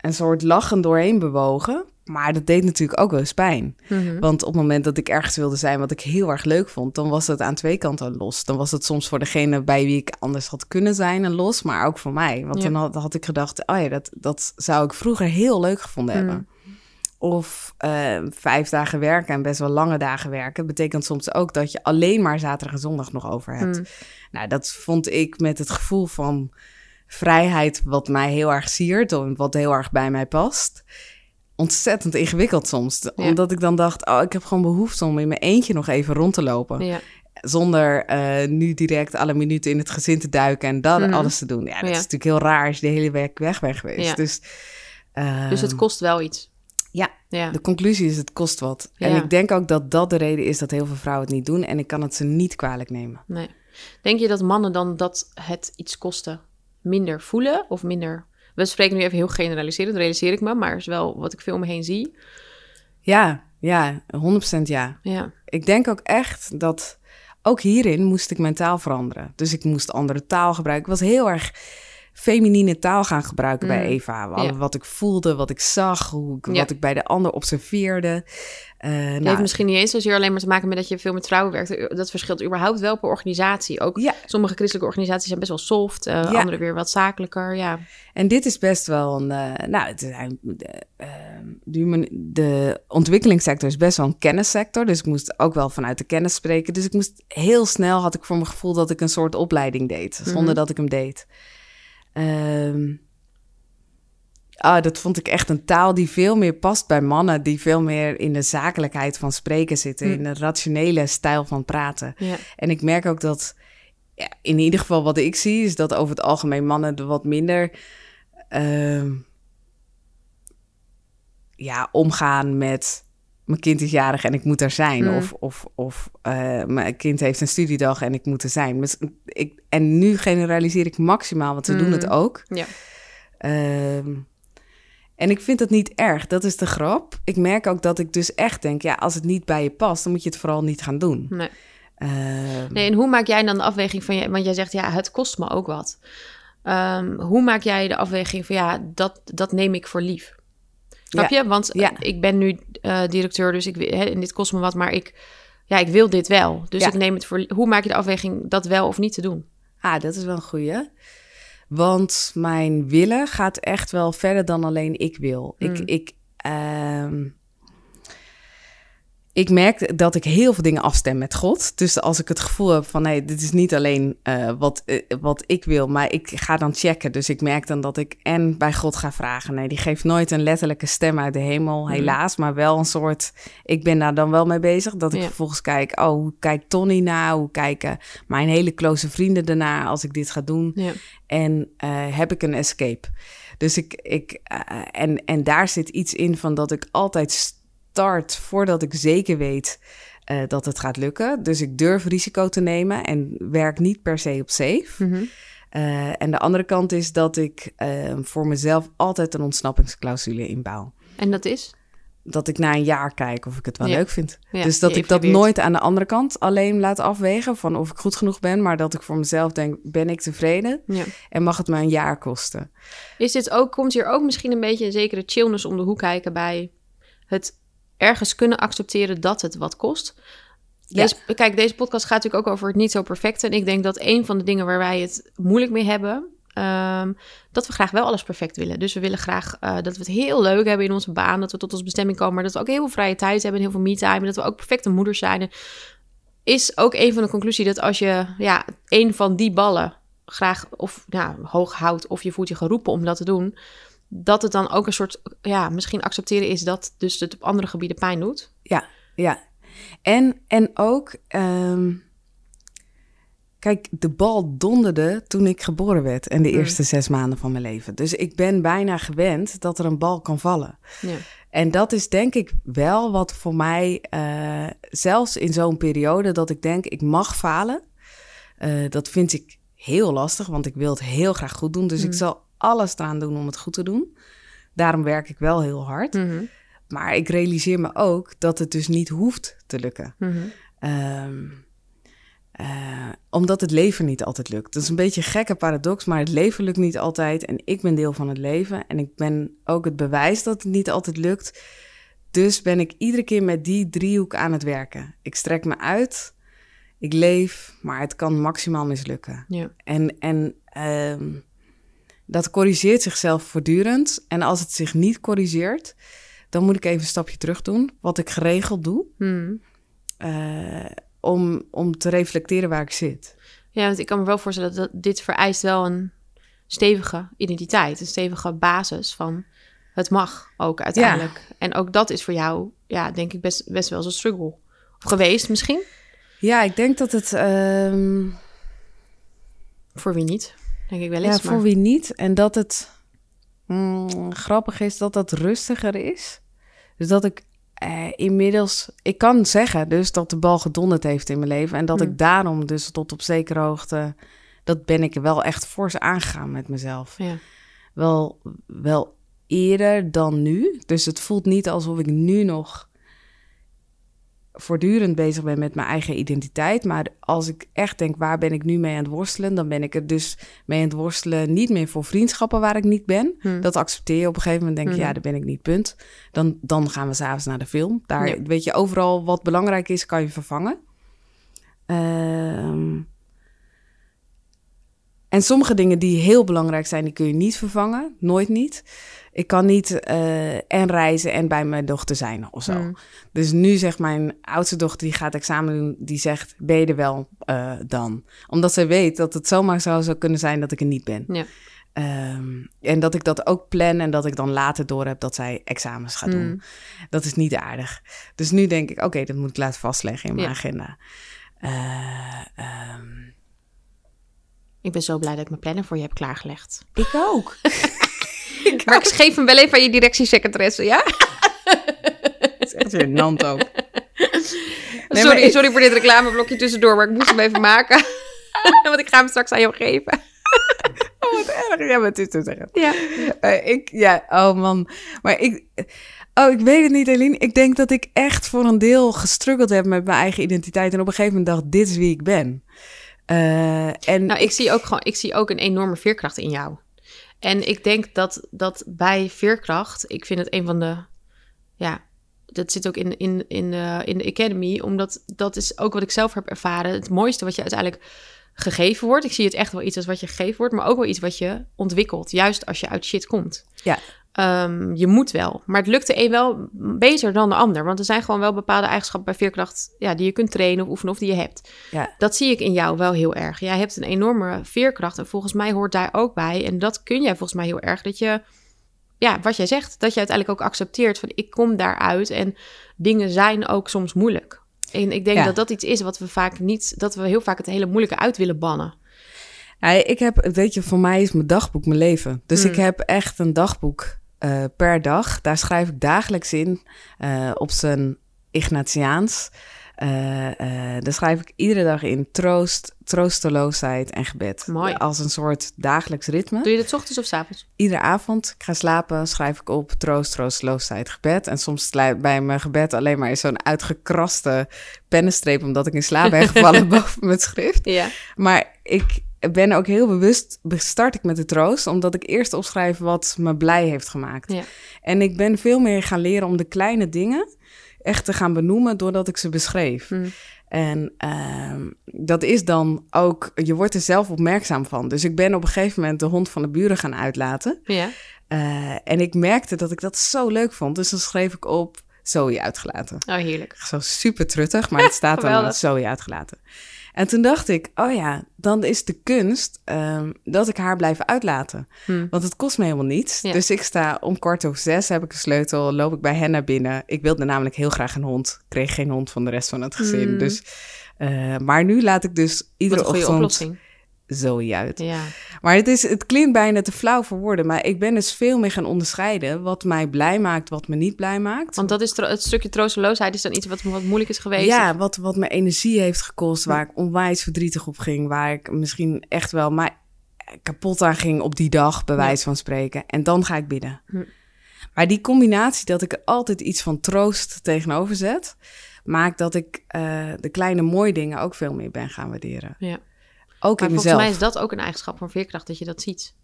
een soort lachen doorheen bewogen. Maar dat deed natuurlijk ook wel eens pijn.
Mhm.
Want op het moment dat ik ergens wilde zijn wat ik heel erg leuk vond, dan was het aan twee kanten los. Dan was het soms voor degene bij wie ik anders had kunnen zijn een los, maar ook voor mij. Want
Ja.
dan had, had ik gedacht, oh ja, dat, dat zou ik vroeger heel leuk gevonden
Mm.
hebben. Of eh, vijf dagen werken en best wel lange dagen werken, betekent soms ook dat je alleen maar zaterdag en zondag nog over hebt.
Mm.
Nou, dat vond ik met het gevoel van vrijheid, wat mij heel erg siert, en wat heel erg bij mij past. Ontzettend ingewikkeld soms.
Ja.
Omdat ik dan dacht, oh, ik heb gewoon behoefte om in mijn eentje nog even rond te lopen.
Ja.
Zonder eh, nu direct alle minuten in het gezin te duiken en dat
Mhm.
alles te doen. Ja, dat
Ja.
is natuurlijk heel raar als je de hele week weg bent geweest.
Ja.
Dus,
Dus het
ehm,
kost wel iets.
Ja.
Ja.
de conclusie is, het kost wat. En ik denk ook dat dat de reden is dat heel veel vrouwen het niet doen. En ik kan het ze niet kwalijk nemen.
Nee. Denk je dat mannen dan dat het iets kosten minder voelen of minder... We spreken nu even heel generaliserend, realiseer ik me, maar is wel wat ik veel om me heen zie.
Ja, ja, 100% ja.
Ja,
Ik denk ook echt dat ook hierin moest ik mijn taal veranderen. Dus ik moest andere taal gebruiken. Ik was heel erg feminine taal gaan gebruiken bij
Mm.
Eva. Wat,
Ja.
wat ik voelde, wat ik zag, hoe ik,
Ja.
wat ik bij de ander observeerde. Eh,
het
nou,
heeft misschien niet eens zozeer alleen maar te maken met dat je veel met vrouwen werkt. Dat verschilt überhaupt wel per organisatie. Ook
Ja,
sommige christelijke organisaties zijn best wel soft, eh, andere weer wat zakelijker. Ja,
en dit is best wel een. eh, nou, het de, ehm, de ontwikkelingssector is best wel een kennissector. Dus ik moest ook wel vanuit de kennis spreken. Dus ik moest heel snel had ik voor mijn gevoel dat ik een soort opleiding deed, zonder
Mhm.
dat ik hem deed. Ehm, ah, dat vond ik echt een taal die veel meer past bij mannen, die veel meer in de zakelijkheid van spreken zitten,
Hm.
in de rationele stijl van praten.
ja.
En ik merk ook dat, ja, in ieder geval wat ik zie, is dat over het algemeen mannen er wat minder ehm, ja, omgaan met mijn kind is jarig en ik moet er zijn.
Mm.
Of, of, of eh, mijn kind heeft een studiedag en ik moet er zijn. Dus ik, en nu generaliseer ik maximaal, want ze doen
Mm.
het ook.
Ja.
Ehm, en ik vind dat niet erg, dat is de grap. Ik merk ook dat ik dus echt denk, ja, als het niet bij je past, dan moet je het vooral niet gaan doen.
Nee.
Ehm,
nee, en hoe maak jij dan de afweging van je? Want jij zegt, ja, het kost me ook wat. Ehm, hoe maak jij de afweging van ja, dat, dat neem ik voor lief? Snap je? Want eh, ik ben nu eh, directeur, dus ik, hè, en dit kost me wat, maar ik, ja, ik wil dit wel. Dus ik neem het voor. Hoe maak je de afweging dat wel of niet te doen?
Ah, dat is wel een goeie. Want mijn willen gaat echt wel verder dan alleen ik wil. Ik,
Mm.
ik, ehm, ik merk dat ik heel veel dingen afstem met God. Dus als ik het gevoel heb van nee, dit is niet alleen eh, wat, eh, wat ik wil, maar ik ga dan checken. Dus ik merk dan dat ik en bij God ga vragen. Nee, die geeft nooit een letterlijke stem uit de hemel, helaas. Maar wel een soort, ik ben daar dan wel mee bezig. Dat ik
Ja.
vervolgens kijk, oh, hoe kijkt Tony naar? Hoe kijken mijn hele close vrienden ernaar als ik dit ga doen?
Ja.
En eh, heb ik een escape? Dus ik, ik en, en daar zit iets in van dat ik altijd start voordat ik zeker weet eh, dat het gaat lukken. Dus ik durf risico te nemen en werk niet per se op safe.
Mhm.
Eh, en de andere kant is dat ik eh, voor mezelf altijd een ontsnappingsclausule inbouw.
En dat is?
Dat ik na een jaar kijk of ik het wel
Ja.
leuk vind.
Ja,
dus dat ik dat nooit aan de andere kant alleen laat afwegen van of ik goed genoeg ben, maar dat ik voor mezelf denk: ben ik tevreden
Ja.
en mag het me een jaar kosten?
Is dit ook, komt hier ook misschien een beetje een zekere chillness om de hoek kijken bij het ergens kunnen accepteren dat het wat kost?
Ja.
Kijk, deze podcast gaat natuurlijk ook over het niet zo perfecte. En ik denk dat een van de dingen waar wij het moeilijk mee hebben, ehm, dat we graag wel alles perfect willen. Dus we willen graag eh, dat we het heel leuk hebben in onze baan, dat we tot onze bestemming komen, maar dat we ook heel veel vrije tijd hebben en heel veel me-time, en dat we ook perfecte moeders zijn. Is ook een van de conclusie dat als je ja, een van die ballen graag of ja, hoog houdt of je voelt je geroepen om dat te doen, dat het dan ook een soort, ja, misschien accepteren is dat dus het op andere gebieden pijn doet.
Ja, ja. En, en ook, ehm, kijk, de bal donderde toen ik geboren werd en de
Mm.
eerste zes maanden van mijn leven. Dus ik ben bijna gewend dat er een bal kan vallen.
Ja.
En dat is denk ik wel wat voor mij, eh, zelfs in zo'n periode dat ik denk, ik mag falen. eh, dat vind ik heel lastig, want ik wil het heel graag goed doen. Dus
Mm.
ik zal alles eraan doen om het goed te doen. Daarom werk ik wel heel hard.
Mhm.
Maar ik realiseer me ook dat het dus niet hoeft te lukken.
Mhm.
Ehm, eh, omdat het leven niet altijd lukt. Dat is een beetje een gekke paradox, maar het leven lukt niet altijd. En ik ben deel van het leven. En ik ben ook het bewijs dat het niet altijd lukt. Dus ben ik iedere keer met die driehoek aan het werken. Ik strek me uit, ik leef, maar het kan maximaal mislukken.
Ja.
En, en ehm, dat corrigeert zichzelf voortdurend. En als het zich niet corrigeert, dan moet ik even een stapje terug doen. Wat ik geregeld doe.
Mhm.
eh, om, om te reflecteren waar ik zit.
Ja, want ik kan me wel voorstellen dat dit vereist wel een stevige identiteit, een stevige basis van het mag ook uiteindelijk. En ook dat is voor jou, ja, denk ik best, best wel eens een struggle. Of geweest misschien,
Ja, ik denk dat het. ehm,
voor wie niet, denk ik wel
ja,
eens.
voor
maar-
wie niet. En dat het. mm, grappig is dat dat rustiger is. Dus dat ik eh, inmiddels. Ik kan zeggen dus dat de bal gedonderd heeft in mijn leven. En dat ik daarom dus tot op zekere hoogte. Dat ben ik wel echt fors aangegaan met mezelf.
Ja.
Wel, wel eerder dan nu. Dus het voelt niet alsof ik nu nog voortdurend bezig ben met mijn eigen identiteit. Maar als ik echt denk, waar ben ik nu mee aan het worstelen? Dan ben ik er dus mee aan het worstelen. Niet meer voor vriendschappen waar ik niet ben.
Hm.
Dat accepteer je op een gegeven moment. Denk je,
Mhm.
ja, daar ben ik niet, punt. Dan, dan gaan we s'avonds naar de film. Daar,
Ja.
weet je, overal wat belangrijk is, kan je vervangen. Ehm, en sommige dingen die heel belangrijk zijn, die kun je niet vervangen. Nooit niet. Ik kan niet eh, en reizen en bij mijn dochter zijn of zo.
Hm.
Dus nu zegt mijn oudste dochter, die gaat examen doen, die zegt, ben je er wel eh, dan? Omdat ze weet dat het zomaar zou, zou kunnen zijn dat ik er niet ben.
Ja.
Ehm, en dat ik dat ook plan en dat ik dan later door heb dat zij examens gaat doen.
Mm.
Dat is niet aardig. Dus nu denk ik, oké, dat moet ik laten vastleggen in mijn
Ja.
agenda. Eh, ehm,
Ik ben zo blij dat ik mijn planner voor je heb klaargelegd.
ik ook. *laughs* *laughs*
Maar ik geef hem wel even aan je directiesecretaresse, ja?
Dat is echt gênant ook. *laughs* Nee,
sorry,
maar ik-
sorry voor dit reclameblokje tussendoor, maar ik moest hem even maken. *laughs* Want ik ga hem straks aan jou geven.
Oh, wat erg. Ja, maar het is te zeggen.
Ja.
Eh, ik, ja, oh man. Maar ik, oh, ik weet het niet, Eline. Ik denk dat ik echt voor een deel gestruggeld heb met mijn eigen identiteit. En op een gegeven moment dacht, dit is wie ik ben. Eh, en
Nou, ik zie ook gewoon, ik zie ook een enorme veerkracht in jou. En ik denk dat, dat bij veerkracht, ik vind het een van de, ja, dat zit ook in, in, in, de, in de Academy, omdat dat is ook wat ik zelf heb ervaren. Het mooiste wat je uiteindelijk gegeven wordt. Ik zie het echt wel iets als wat je gegeven wordt, maar ook wel iets wat je ontwikkelt. Juist als je uit shit komt.
Ja.
Ehm, je moet wel. Maar het lukt de een wel beter dan de ander. Want er zijn gewoon wel bepaalde eigenschappen bij veerkracht ja, die je kunt trainen of oefenen of die je hebt.
ja,
Dat zie ik in jou wel heel erg. Jij hebt een enorme veerkracht en volgens mij hoort daar ook bij. En dat kun jij volgens mij heel erg. Dat je, ja, wat jij zegt, dat je uiteindelijk ook accepteert van ik kom daaruit en dingen zijn ook soms moeilijk. En ik denk
Ja.
dat dat iets is wat we vaak niet, dat we heel vaak het hele moeilijke uit willen bannen.
Ja, ik heb, weet je, voor mij is mijn dagboek mijn leven. Dus
Hmm.
ik heb echt een dagboek eh, per dag. Daar schrijf ik dagelijks in eh, op zijn Ignatiaans. Eh, daar schrijf ik iedere dag in troost, troosteloosheid en gebed.
Mooi.
Als een soort dagelijks ritme.
Doe je dat 's ochtends of 's avonds?
Iedere avond, ik ga slapen, schrijf ik op troost, troosteloosheid, gebed. En soms bij mijn gebed alleen maar zo'n uitgekraste pennenstreep... omdat ik in slaap ben *laughs* gevallen boven mijn schrift.
Ja.
Maar ik ben ook heel bewust, start ik met de troost, omdat ik eerst opschrijf wat me blij heeft gemaakt.
Ja.
En ik ben veel meer gaan leren om de kleine dingen echt te gaan benoemen doordat ik ze beschreef.
Hm.
En ehm, dat is dan ook, je wordt er zelf opmerkzaam van. Dus ik ben op een gegeven moment de hond van de buren gaan uitlaten.
Ja.
Eh, en ik merkte dat ik dat zo leuk vond. Dus dan schreef ik op Zoe uitgelaten.
Oh, heerlijk.
Zo super truttig, maar het staat dan. *laughs* Zoe uitgelaten. En toen dacht ik, oh ja, dan is de kunst ehm, dat ik haar blijf uitlaten.
Hm.
Want het kost me helemaal niets.
Ja.
Dus ik sta om kwart over zes, heb ik een sleutel, loop ik bij hen naar binnen. Ik wilde namelijk heel graag een hond. Kreeg geen hond van de rest van het gezin.
Mm.
Dus, eh, maar nu laat ik dus
Wat
iedere
een goede
ochtend
oplossing.
Zoe uit.
Ja.
Maar het, is, het klinkt bijna te flauw voor woorden. Maar ik ben dus veel meer gaan onderscheiden wat mij blij maakt, wat me niet blij maakt.
Want dat is het stukje troosteloosheid is dan iets wat, wat moeilijk is geweest.
Ja, wat, wat me energie heeft gekost, waar ik onwijs verdrietig op ging, waar ik misschien echt wel maar kapot aan ging op die dag, bij wijze van spreken. En dan ga ik bidden.
Hm.
Maar die combinatie dat ik er altijd iets van troost tegenover zet, maakt dat ik eh, de kleine mooie dingen ook veel meer ben gaan waarderen.
Ja.
Ook
Maar
in
volgens
mezelf.
mij is dat ook een eigenschap van veerkracht, dat je dat ziet.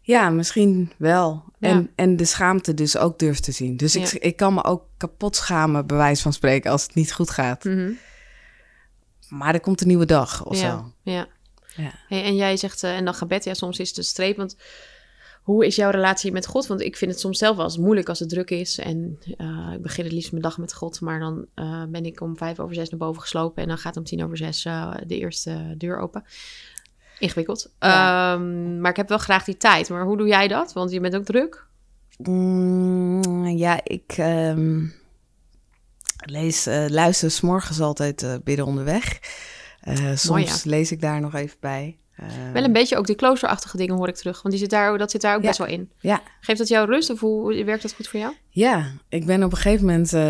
Ja, misschien wel.
Ja.
En, en de schaamte dus ook durft te zien. Dus ik,
Ja.
ik kan me ook kapot schamen, bij wijze van spreken, als het niet goed gaat.
Mhm.
Maar er komt een nieuwe dag of
ja.
zo.
Ja.
Ja.
Hey, en jij zegt, eh, en dan gebed, ja, soms is het een streep. Want hoe is jouw relatie met God? Want ik vind het soms zelf wel eens moeilijk als het druk is. En eh, ik begin het liefst mijn dag met God. Maar dan eh, ben ik om vijf over zes naar boven geslopen. En dan gaat om tien over zes eh, de eerste deur open. Ingewikkeld.
Ja.
Ehm, maar ik heb wel graag die tijd. Maar hoe doe jij dat? Want je bent ook druk.
Mm, ja, ik ehm, lees, luister s'morgens altijd eh bidden onderweg. Soms
ja.
lees ik daar nog even bij.
Wel een beetje ook die kloosterachtige dingen hoor ik terug. Want die zit daar, dat zit daar ook
Ja.
best wel in.
Ja,
Geeft dat jou rust of hoe werkt dat goed voor jou?
ja, ik ben op een gegeven moment eh,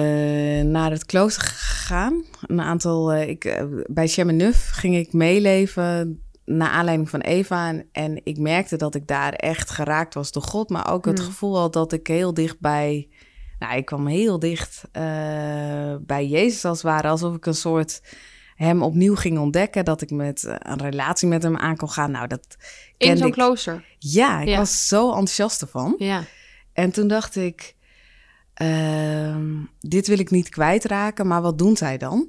naar het klooster gegaan. Een aantal, eh, ik, eh, bij Chemenuf ging ik meeleven naar aanleiding van Eva. En, en ik merkte dat ik daar echt geraakt was door God. Maar ook het
Hmm.
gevoel had dat ik heel dicht bij... Nou, ik kwam heel dicht bij Jezus als het ware. Alsof ik een soort hem opnieuw ging ontdekken. Dat ik met eh, een relatie met hem aan kon gaan. Nou, dat
In zo'n klooster.
Ja, ik
Ja.
was zo enthousiast ervan.
Ja.
En toen dacht ik, ehm, dit wil ik niet kwijtraken, maar wat doen zij dan?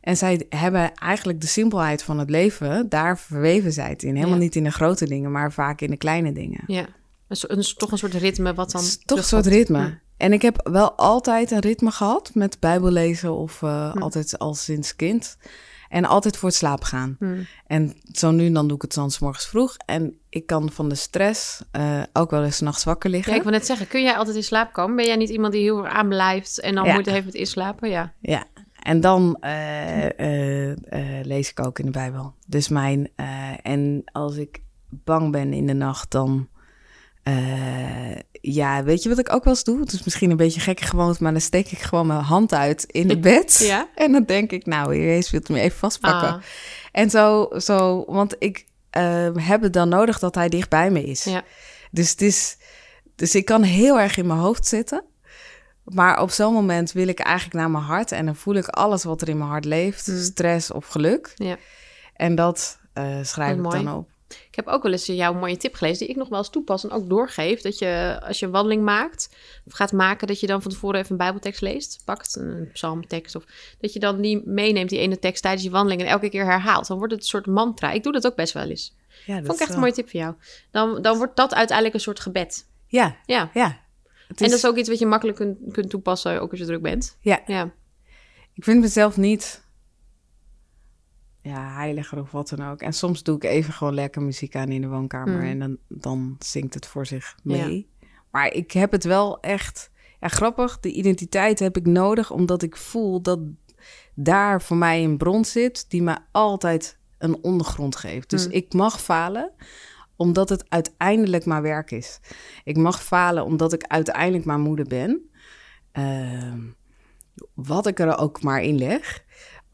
En zij hebben eigenlijk de simpelheid van het leven, daar verweven zij het in. Helemaal
Ja.
niet in de grote dingen, maar vaak in de kleine dingen.
Ja, een, een, toch een soort ritme wat dan
toch een soort ritme.
Ja.
En ik heb wel altijd een ritme gehad met bijbellezen of eh,
Hm.
altijd al sinds kind. En altijd voor het slapen gaan.
Hm.
En zo nu en dan doe ik het dan 's morgens vroeg. En ik kan van de stress eh, ook wel eens nachts wakker liggen.
Ja, ik wil net zeggen, kun jij altijd in slaap komen? Ben jij niet iemand die heel erg aanblijft en dan
Ja.
moeite heeft met inslapen? Ja.
Ja, en dan eh, eh, lees ik ook in de Bijbel. Dus mijn, en als ik bang ben in de nacht, dan, eh, ja, weet je wat ik ook wel eens doe? Het is misschien een beetje gekke gewoonte, maar dan steek ik gewoon mijn hand uit in het bed.
Ja? *laughs*
En dan denk ik, nou, Jezus wilt me even vastpakken.
Ah,
En zo, zo, want ik eh, heb het dan nodig dat hij dicht bij me is.
ja.
Dus, het is, dus ik kan heel erg in mijn hoofd zitten. Maar op zo'n moment wil ik eigenlijk naar mijn hart. En dan voel ik alles wat er in mijn hart leeft.
Mm.
Stress of geluk.
Ja.
En dat uh, schrijf ik
mooi.
dan op.
Ik heb ook wel eens jouw mooie tip gelezen, die ik nog wel eens toepas en ook doorgeef. Dat je als je een wandeling maakt, of gaat maken, dat je dan van tevoren even een bijbeltekst leest. Pakt een psalmtekst. Of dat je dan die meeneemt, die ene tekst tijdens je wandeling en elke keer herhaalt. Dan wordt het een soort mantra. Ik doe dat ook best wel eens.
Ja, dat
Vond ik echt een mooie tip van jou. Dan, dan wordt dat uiteindelijk een soort gebed.
Ja,
Ja.
ja.
En dat is ook iets wat je makkelijk kunt, kunt toepassen, ook als je druk bent.
Ja,
Ja.
ik vind mezelf niet ja, heiliger of wat dan ook. En soms doe ik even gewoon lekker muziek aan in de woonkamer.
Mm.
En dan, dan zingt het voor zich mee. Maar ik heb het wel echt... Ja, grappig, de identiteit heb ik nodig... omdat ik voel dat daar voor mij een bron zit... die mij altijd een ondergrond geeft. Dus
Mm.
ik mag falen omdat het uiteindelijk maar werk is. Ik mag falen omdat ik uiteindelijk maar moeder ben. Ehm, wat ik er ook maar in leg.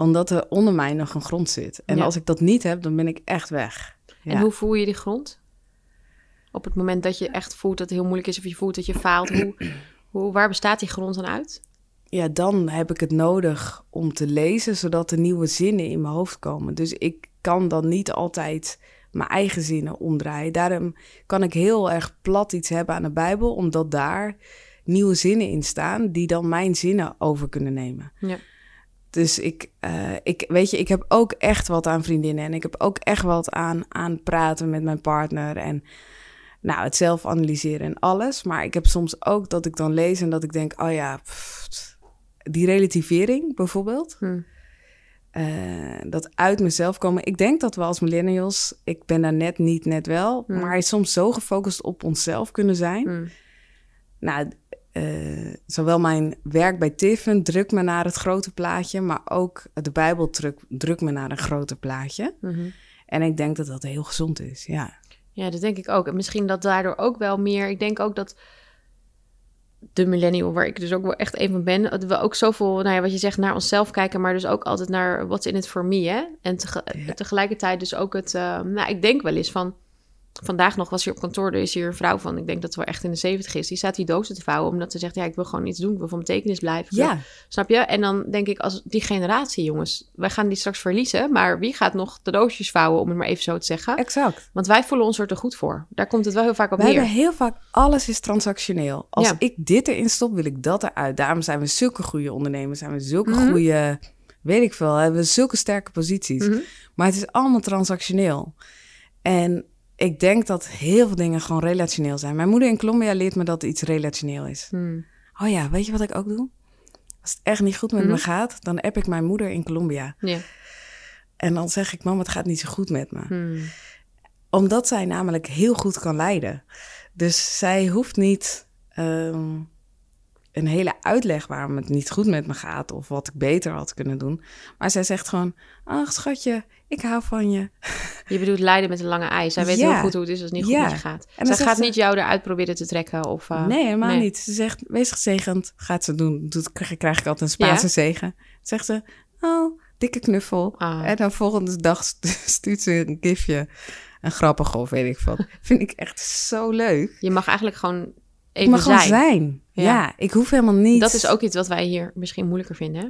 Omdat er onder mij nog een grond zit. En
Ja.
als ik dat niet heb, dan ben ik echt weg.
En hoe voel je die grond? Op het moment dat je echt voelt dat het heel moeilijk is of je voelt dat je faalt, hoe, *clears throat* hoe, waar bestaat die grond dan uit?
ja, dan heb ik het nodig om te lezen, zodat er nieuwe zinnen in mijn hoofd komen. Dus ik kan dan niet altijd mijn eigen zinnen omdraaien. Daarom kan ik heel erg plat iets hebben aan de Bijbel, omdat daar nieuwe zinnen in staan die dan mijn zinnen over kunnen nemen.
Ja.
Dus ik, eh, ik, weet je, ik heb ook echt wat aan vriendinnen en ik heb ook echt wat aan, aan praten met mijn partner en nou, het zelf analyseren en alles. Maar ik heb soms ook dat ik dan lees en dat ik denk, oh ja, pff, die relativering bijvoorbeeld.
Hm.
eh, dat uit mezelf komen. Ik denk dat we als millennials, ik ben daar net niet, net wel,
Hmm.
maar soms zo gefocust op onszelf kunnen zijn.
Hm.
Nou, eh, zowel mijn werk bij Tiffen drukt me naar het grote plaatje, maar ook de Bijbel drukt drukt me naar een groter plaatje.
Mhm.
En ik denk dat dat heel gezond is, ja.
Ja, dat denk ik ook. En misschien dat daardoor ook wel meer. Ik denk ook dat de millennial, waar ik dus ook wel echt een van ben, dat we ook zoveel, nou ja, wat je zegt, naar onszelf kijken, maar dus ook altijd naar what's in it for me, hè? En tege-
Ja.
tegelijkertijd dus ook het, eh, nou, ik denk wel eens van, vandaag nog was hier op kantoor, er is hier een vrouw van, ik denk dat ze wel echt in de zeventig is, die staat die dozen te vouwen, omdat ze zegt, ja, ik wil gewoon iets doen, ik wil van betekenis blijven.
Ja,
Snap je? En dan denk ik, als die generatie, jongens, wij gaan die straks verliezen, maar wie gaat nog de doosjes vouwen, om het maar even zo te zeggen?
exact.
Want wij voelen ons er te goed voor. Daar komt het wel heel vaak op
We
neer.
hebben heel vaak, alles is transactioneel. Als
Ja.
ik dit erin stop, wil ik dat eruit. Daarom zijn we zulke goede ondernemers, zijn we zulke
Mhm.
goede, weet ik veel, hebben we zulke sterke posities.
Mhm.
Maar het is allemaal transactioneel. En ik denk dat heel veel dingen gewoon relationeel zijn. Mijn moeder in Colombia leert me dat iets relationeel is.
Hmm.
Oh ja, weet je wat ik ook doe? Als het echt niet goed met
Mhm.
me gaat, dan app ik mijn moeder in Colombia.
Ja.
En dan zeg ik, mam, het gaat niet zo goed met me.
Hmm.
Omdat zij namelijk heel goed kan leiden. Dus zij hoeft niet ehm, een hele uitleg waarom het niet goed met me gaat of wat ik beter had kunnen doen. Maar zij zegt gewoon: Ach, schatje, ik hou van je. *laughs*
Je bedoelt lijden met een lange ei. Zij weet
Ja.
heel goed hoe het is als het niet goed
Ja.
met je gaat.
dan
Zij gaat
ze-
niet jou eruit proberen te trekken. Of, eh,
nee, helemaal
nee.
niet. Ze zegt: Wees gezegend, gaat ze doen. Doet, krijg, ik altijd een Spaanse
Ja?
zegen. Zegt ze: Oh, dikke knuffel.
Ah.
En dan volgende dag *laughs* stu- stuurt ze een gifje. Een grappige of weet ik wat. *laughs* Vind ik echt zo leuk.
Je mag eigenlijk gewoon
Ik mag gewoon
zijn.
zijn.
Ja.
Ja. ik hoef helemaal niet.
Dat is ook iets wat wij hier misschien moeilijker vinden. Hè?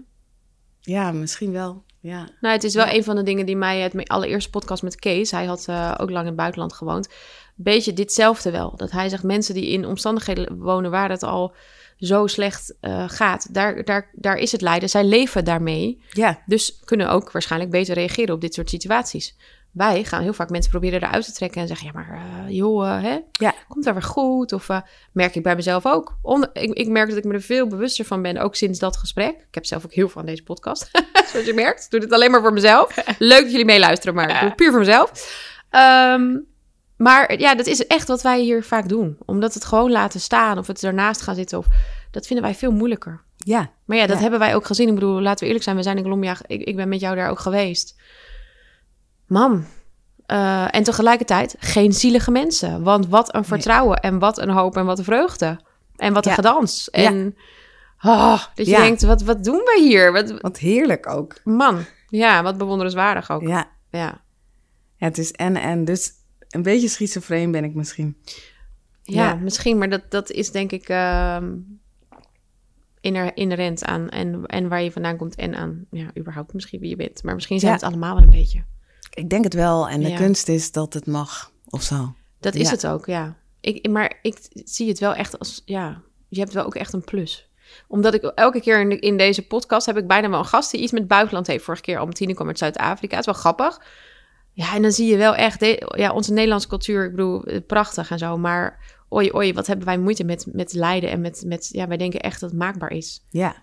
Ja, misschien wel. Ja.
Nou, het is wel een van de dingen die mij... Het allereerste podcast met Kees... Hij had eh, ook lang in het buitenland gewoond. Beetje ditzelfde wel. Dat hij zegt, mensen die in omstandigheden wonen... waar het al zo slecht eh, gaat... Daar, daar, daar is het lijden. Zij leven daarmee.
Ja,
Dus kunnen ook waarschijnlijk beter reageren op dit soort situaties. Wij gaan heel vaak mensen proberen eruit te trekken en zeggen: Ja, maar eh, joh, eh, hè?
Ja.
komt daar weer goed? Of eh, merk ik bij mezelf ook. Onder- ik, ik merk dat ik me er veel bewuster van ben, ook sinds dat gesprek. Ik heb zelf ook heel veel aan deze podcast. *laughs* Zoals je merkt, ik doe dit alleen maar voor mezelf. *laughs* Leuk dat jullie meeluisteren, maar ik doe het puur voor mezelf. Ehm, maar ja, dat is echt wat wij hier vaak doen. Omdat het gewoon laten staan of het ernaast gaan zitten. Of, dat vinden wij veel moeilijker.
ja,
Maar ja, dat
Ja.
hebben wij ook gezien. Ik bedoel, laten we eerlijk zijn, we zijn in Colombia. Ik, ik ben met jou daar ook geweest. Man. eh, en tegelijkertijd geen zielige mensen. Want wat een vertrouwen en wat een hoop en wat een vreugde. En wat een
Ja.
gedans. En ah, dat je
Ja.
denkt, wat, wat doen we hier? Wat,
wat heerlijk ook.
man, ja, wat bewonderenswaardig ook.
Ja.
Ja,
ja, het is en en. Dus een beetje schizofreen ben ik misschien.
ja,
Ja.
misschien. Maar dat, dat is denk ik ehm, inher- inherent aan en, en waar je vandaan komt. En aan, ja, überhaupt misschien wie je bent. Maar misschien zijn
Ja.
het allemaal wel een beetje.
Ik denk het wel. En de
Ja.
kunst is dat het mag, of zo.
Dat is
Ja.
het ook, ja. Ik, maar ik zie het wel echt als, ja, je hebt wel ook echt een plus. Omdat ik elke keer in, de- in deze podcast heb ik bijna wel een gast die iets met buitenland heeft. Vorige keer Albertine kwam uit Zuid-Afrika. Het is wel grappig. Ja, en dan zie je wel echt, de- ja, onze Nederlandse cultuur, ik bedoel, eh, prachtig en zo. Maar oei, oei, wat hebben wij moeite met, met lijden en met, met, ja, wij denken echt dat het maakbaar is.
Ja.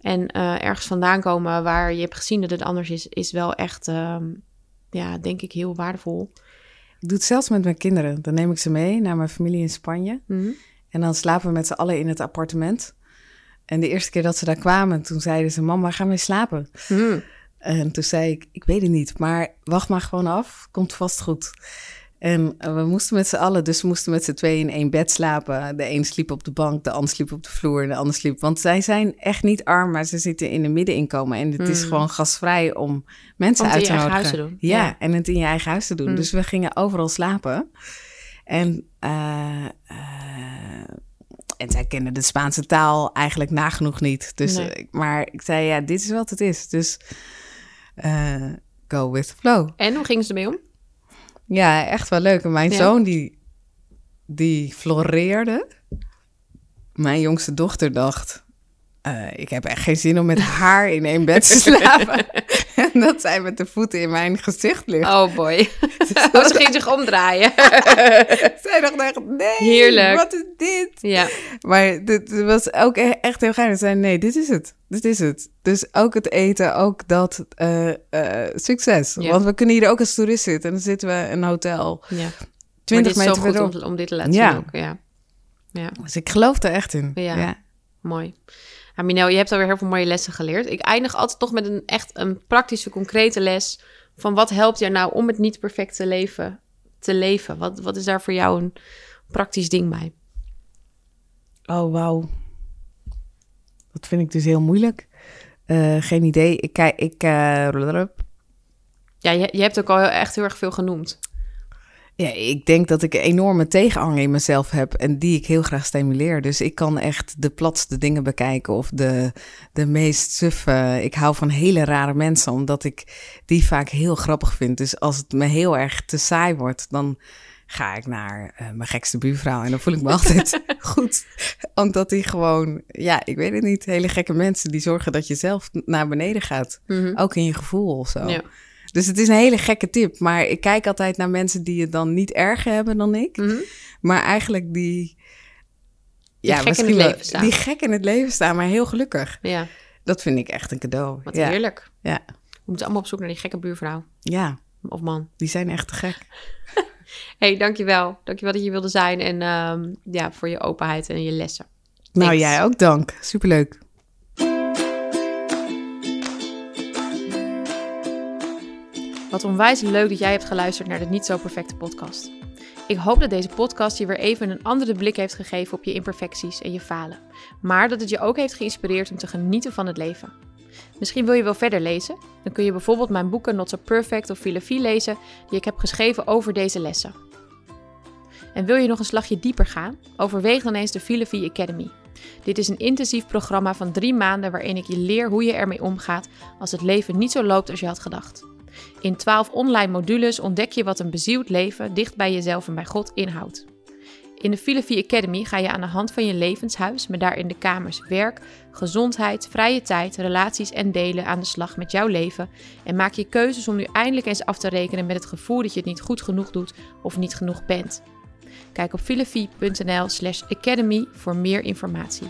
En eh, ergens vandaan komen waar je hebt gezien dat het anders is, is wel echt, ehm, ja, denk ik heel waardevol.
Ik doe het zelfs met mijn kinderen. Dan neem ik ze mee naar mijn familie in Spanje.
Mhm.
En dan slapen we met z'n allen in het appartement. En de eerste keer dat ze daar kwamen, toen zeiden ze... Mama, gaan we slapen?
Mhm.
En toen zei ik, ik weet het niet, maar wacht maar gewoon af. Komt vast goed. En we moesten met z'n allen, dus we moesten met z'n tweeën in één bed slapen. De een sliep op de bank, de ander sliep op de vloer en de ander sliep... Want zij zijn echt niet arm, maar ze zitten in een middeninkomen. En het is
Mm.
gewoon gasvrij om mensen
Om
uit
in
te
je eigen
nodigen.
huis te doen.
Ja,
Ja.
en het in je eigen huis te doen.
Mm.
Dus we gingen overal slapen. En, eh, eh, en zij kennen de Spaanse taal eigenlijk nagenoeg niet. Dus,
Nee.
eh, Maar ik zei, ja, dit is wat het is. Dus go with the flow.
En hoe gingen ze ermee om?
Ja, echt wel leuk. En mijn
Ja.
zoon, die, die floreerde. Mijn jongste dochter dacht... eh, ik heb echt geen zin om met haar in één bed te *laughs* slapen. *laughs* dat zij met de voeten in mijn gezicht ligt.
Oh boy. *laughs* *laughs* Oh, ze ging zich omdraaien.
Zij dacht echt, nee,
Heerlijk.
wat is dit?
ja.
Maar dit was ook e- echt heel gaaf. Ze zei, nee, dit is het. Dit is het. Dus ook het eten, ook dat eh, eh, succes.
Ja.
Want we kunnen hier ook als toerist zitten. En dan zitten we in een hotel
ja. Maar
20
dit is zo
meter
goed om, om dit te laten
Ja.
zien ook. Ja. ja,
Dus ik geloof er echt in.
Ja.
Ja.
mooi. Ja, Minel, je hebt alweer heel veel mooie lessen geleerd. Ik eindig altijd toch met een echt een praktische, concrete les. Van wat helpt jou nou om het niet perfecte leven te leven? Wat, wat is daar voor jou een praktisch ding bij?
Oh, wauw. Dat vind ik dus heel moeilijk. Eh, geen idee. Ik kijk, ik... eh,
Ja, je, je hebt ook al heel, echt heel erg veel genoemd.
Ja, ik denk dat ik een enorme tegenhanger in mezelf heb en die ik heel graag stimuleer. Dus ik kan echt de platste dingen bekijken of de, de meest suffe. Ik hou van hele rare mensen, omdat ik die vaak heel grappig vind. Dus als het me heel erg te saai wordt, dan ga ik naar eh, mijn gekste buurvrouw en dan voel ik me altijd *laughs* goed. Omdat die gewoon, ja, ik weet het niet, hele gekke mensen die zorgen dat je zelf naar beneden gaat. Ook in je gevoel of zo.
Ja.
Dus het is een hele gekke tip. Maar ik kijk altijd naar mensen die het dan niet erger hebben dan ik.
Mhm.
Maar eigenlijk die...
Die gek in het leven staan.
Die gek in het leven staan, maar heel gelukkig.
ja,
Dat vind ik echt een cadeau.
wat
ja.
heerlijk.
Ja.
We moeten allemaal op zoek naar die gekke buurvrouw
ja,
of man.
die zijn echt te gek. *laughs*
hey, dankjewel. Dankjewel dat je wilde zijn en ehm, ja, voor je openheid en je lessen.
Nou,
Thanks.
jij ook dank. Superleuk.
Wat onwijs leuk dat jij hebt geluisterd naar de Niet Zo Perfecte podcast. Ik hoop dat deze podcast je weer even een andere blik heeft gegeven op je imperfecties en je falen. Maar dat het je ook heeft geïnspireerd om te genieten van het leven. Misschien wil je wel verder lezen? Dan kun je bijvoorbeeld mijn boeken Not So Perfect of Filosofie lezen die ik heb geschreven over deze lessen. En wil je nog een slagje dieper gaan? Overweeg dan eens de Filosofie Academy. Dit is een intensief programma van drie maanden waarin ik je leer hoe je ermee omgaat als het leven niet zo loopt als je had gedacht. In 12 online modules ontdek je wat een bezield leven dicht bij jezelf en bij God inhoudt. In de Filosofie Academy ga je aan de hand van je levenshuis, met daarin de kamers werk, gezondheid, vrije tijd, relaties en delen aan de slag met jouw leven en maak je keuzes om nu eindelijk eens af te rekenen met het gevoel dat je het niet goed genoeg doet of niet genoeg bent. Kijk op filosofie.nl slash academy voor meer informatie.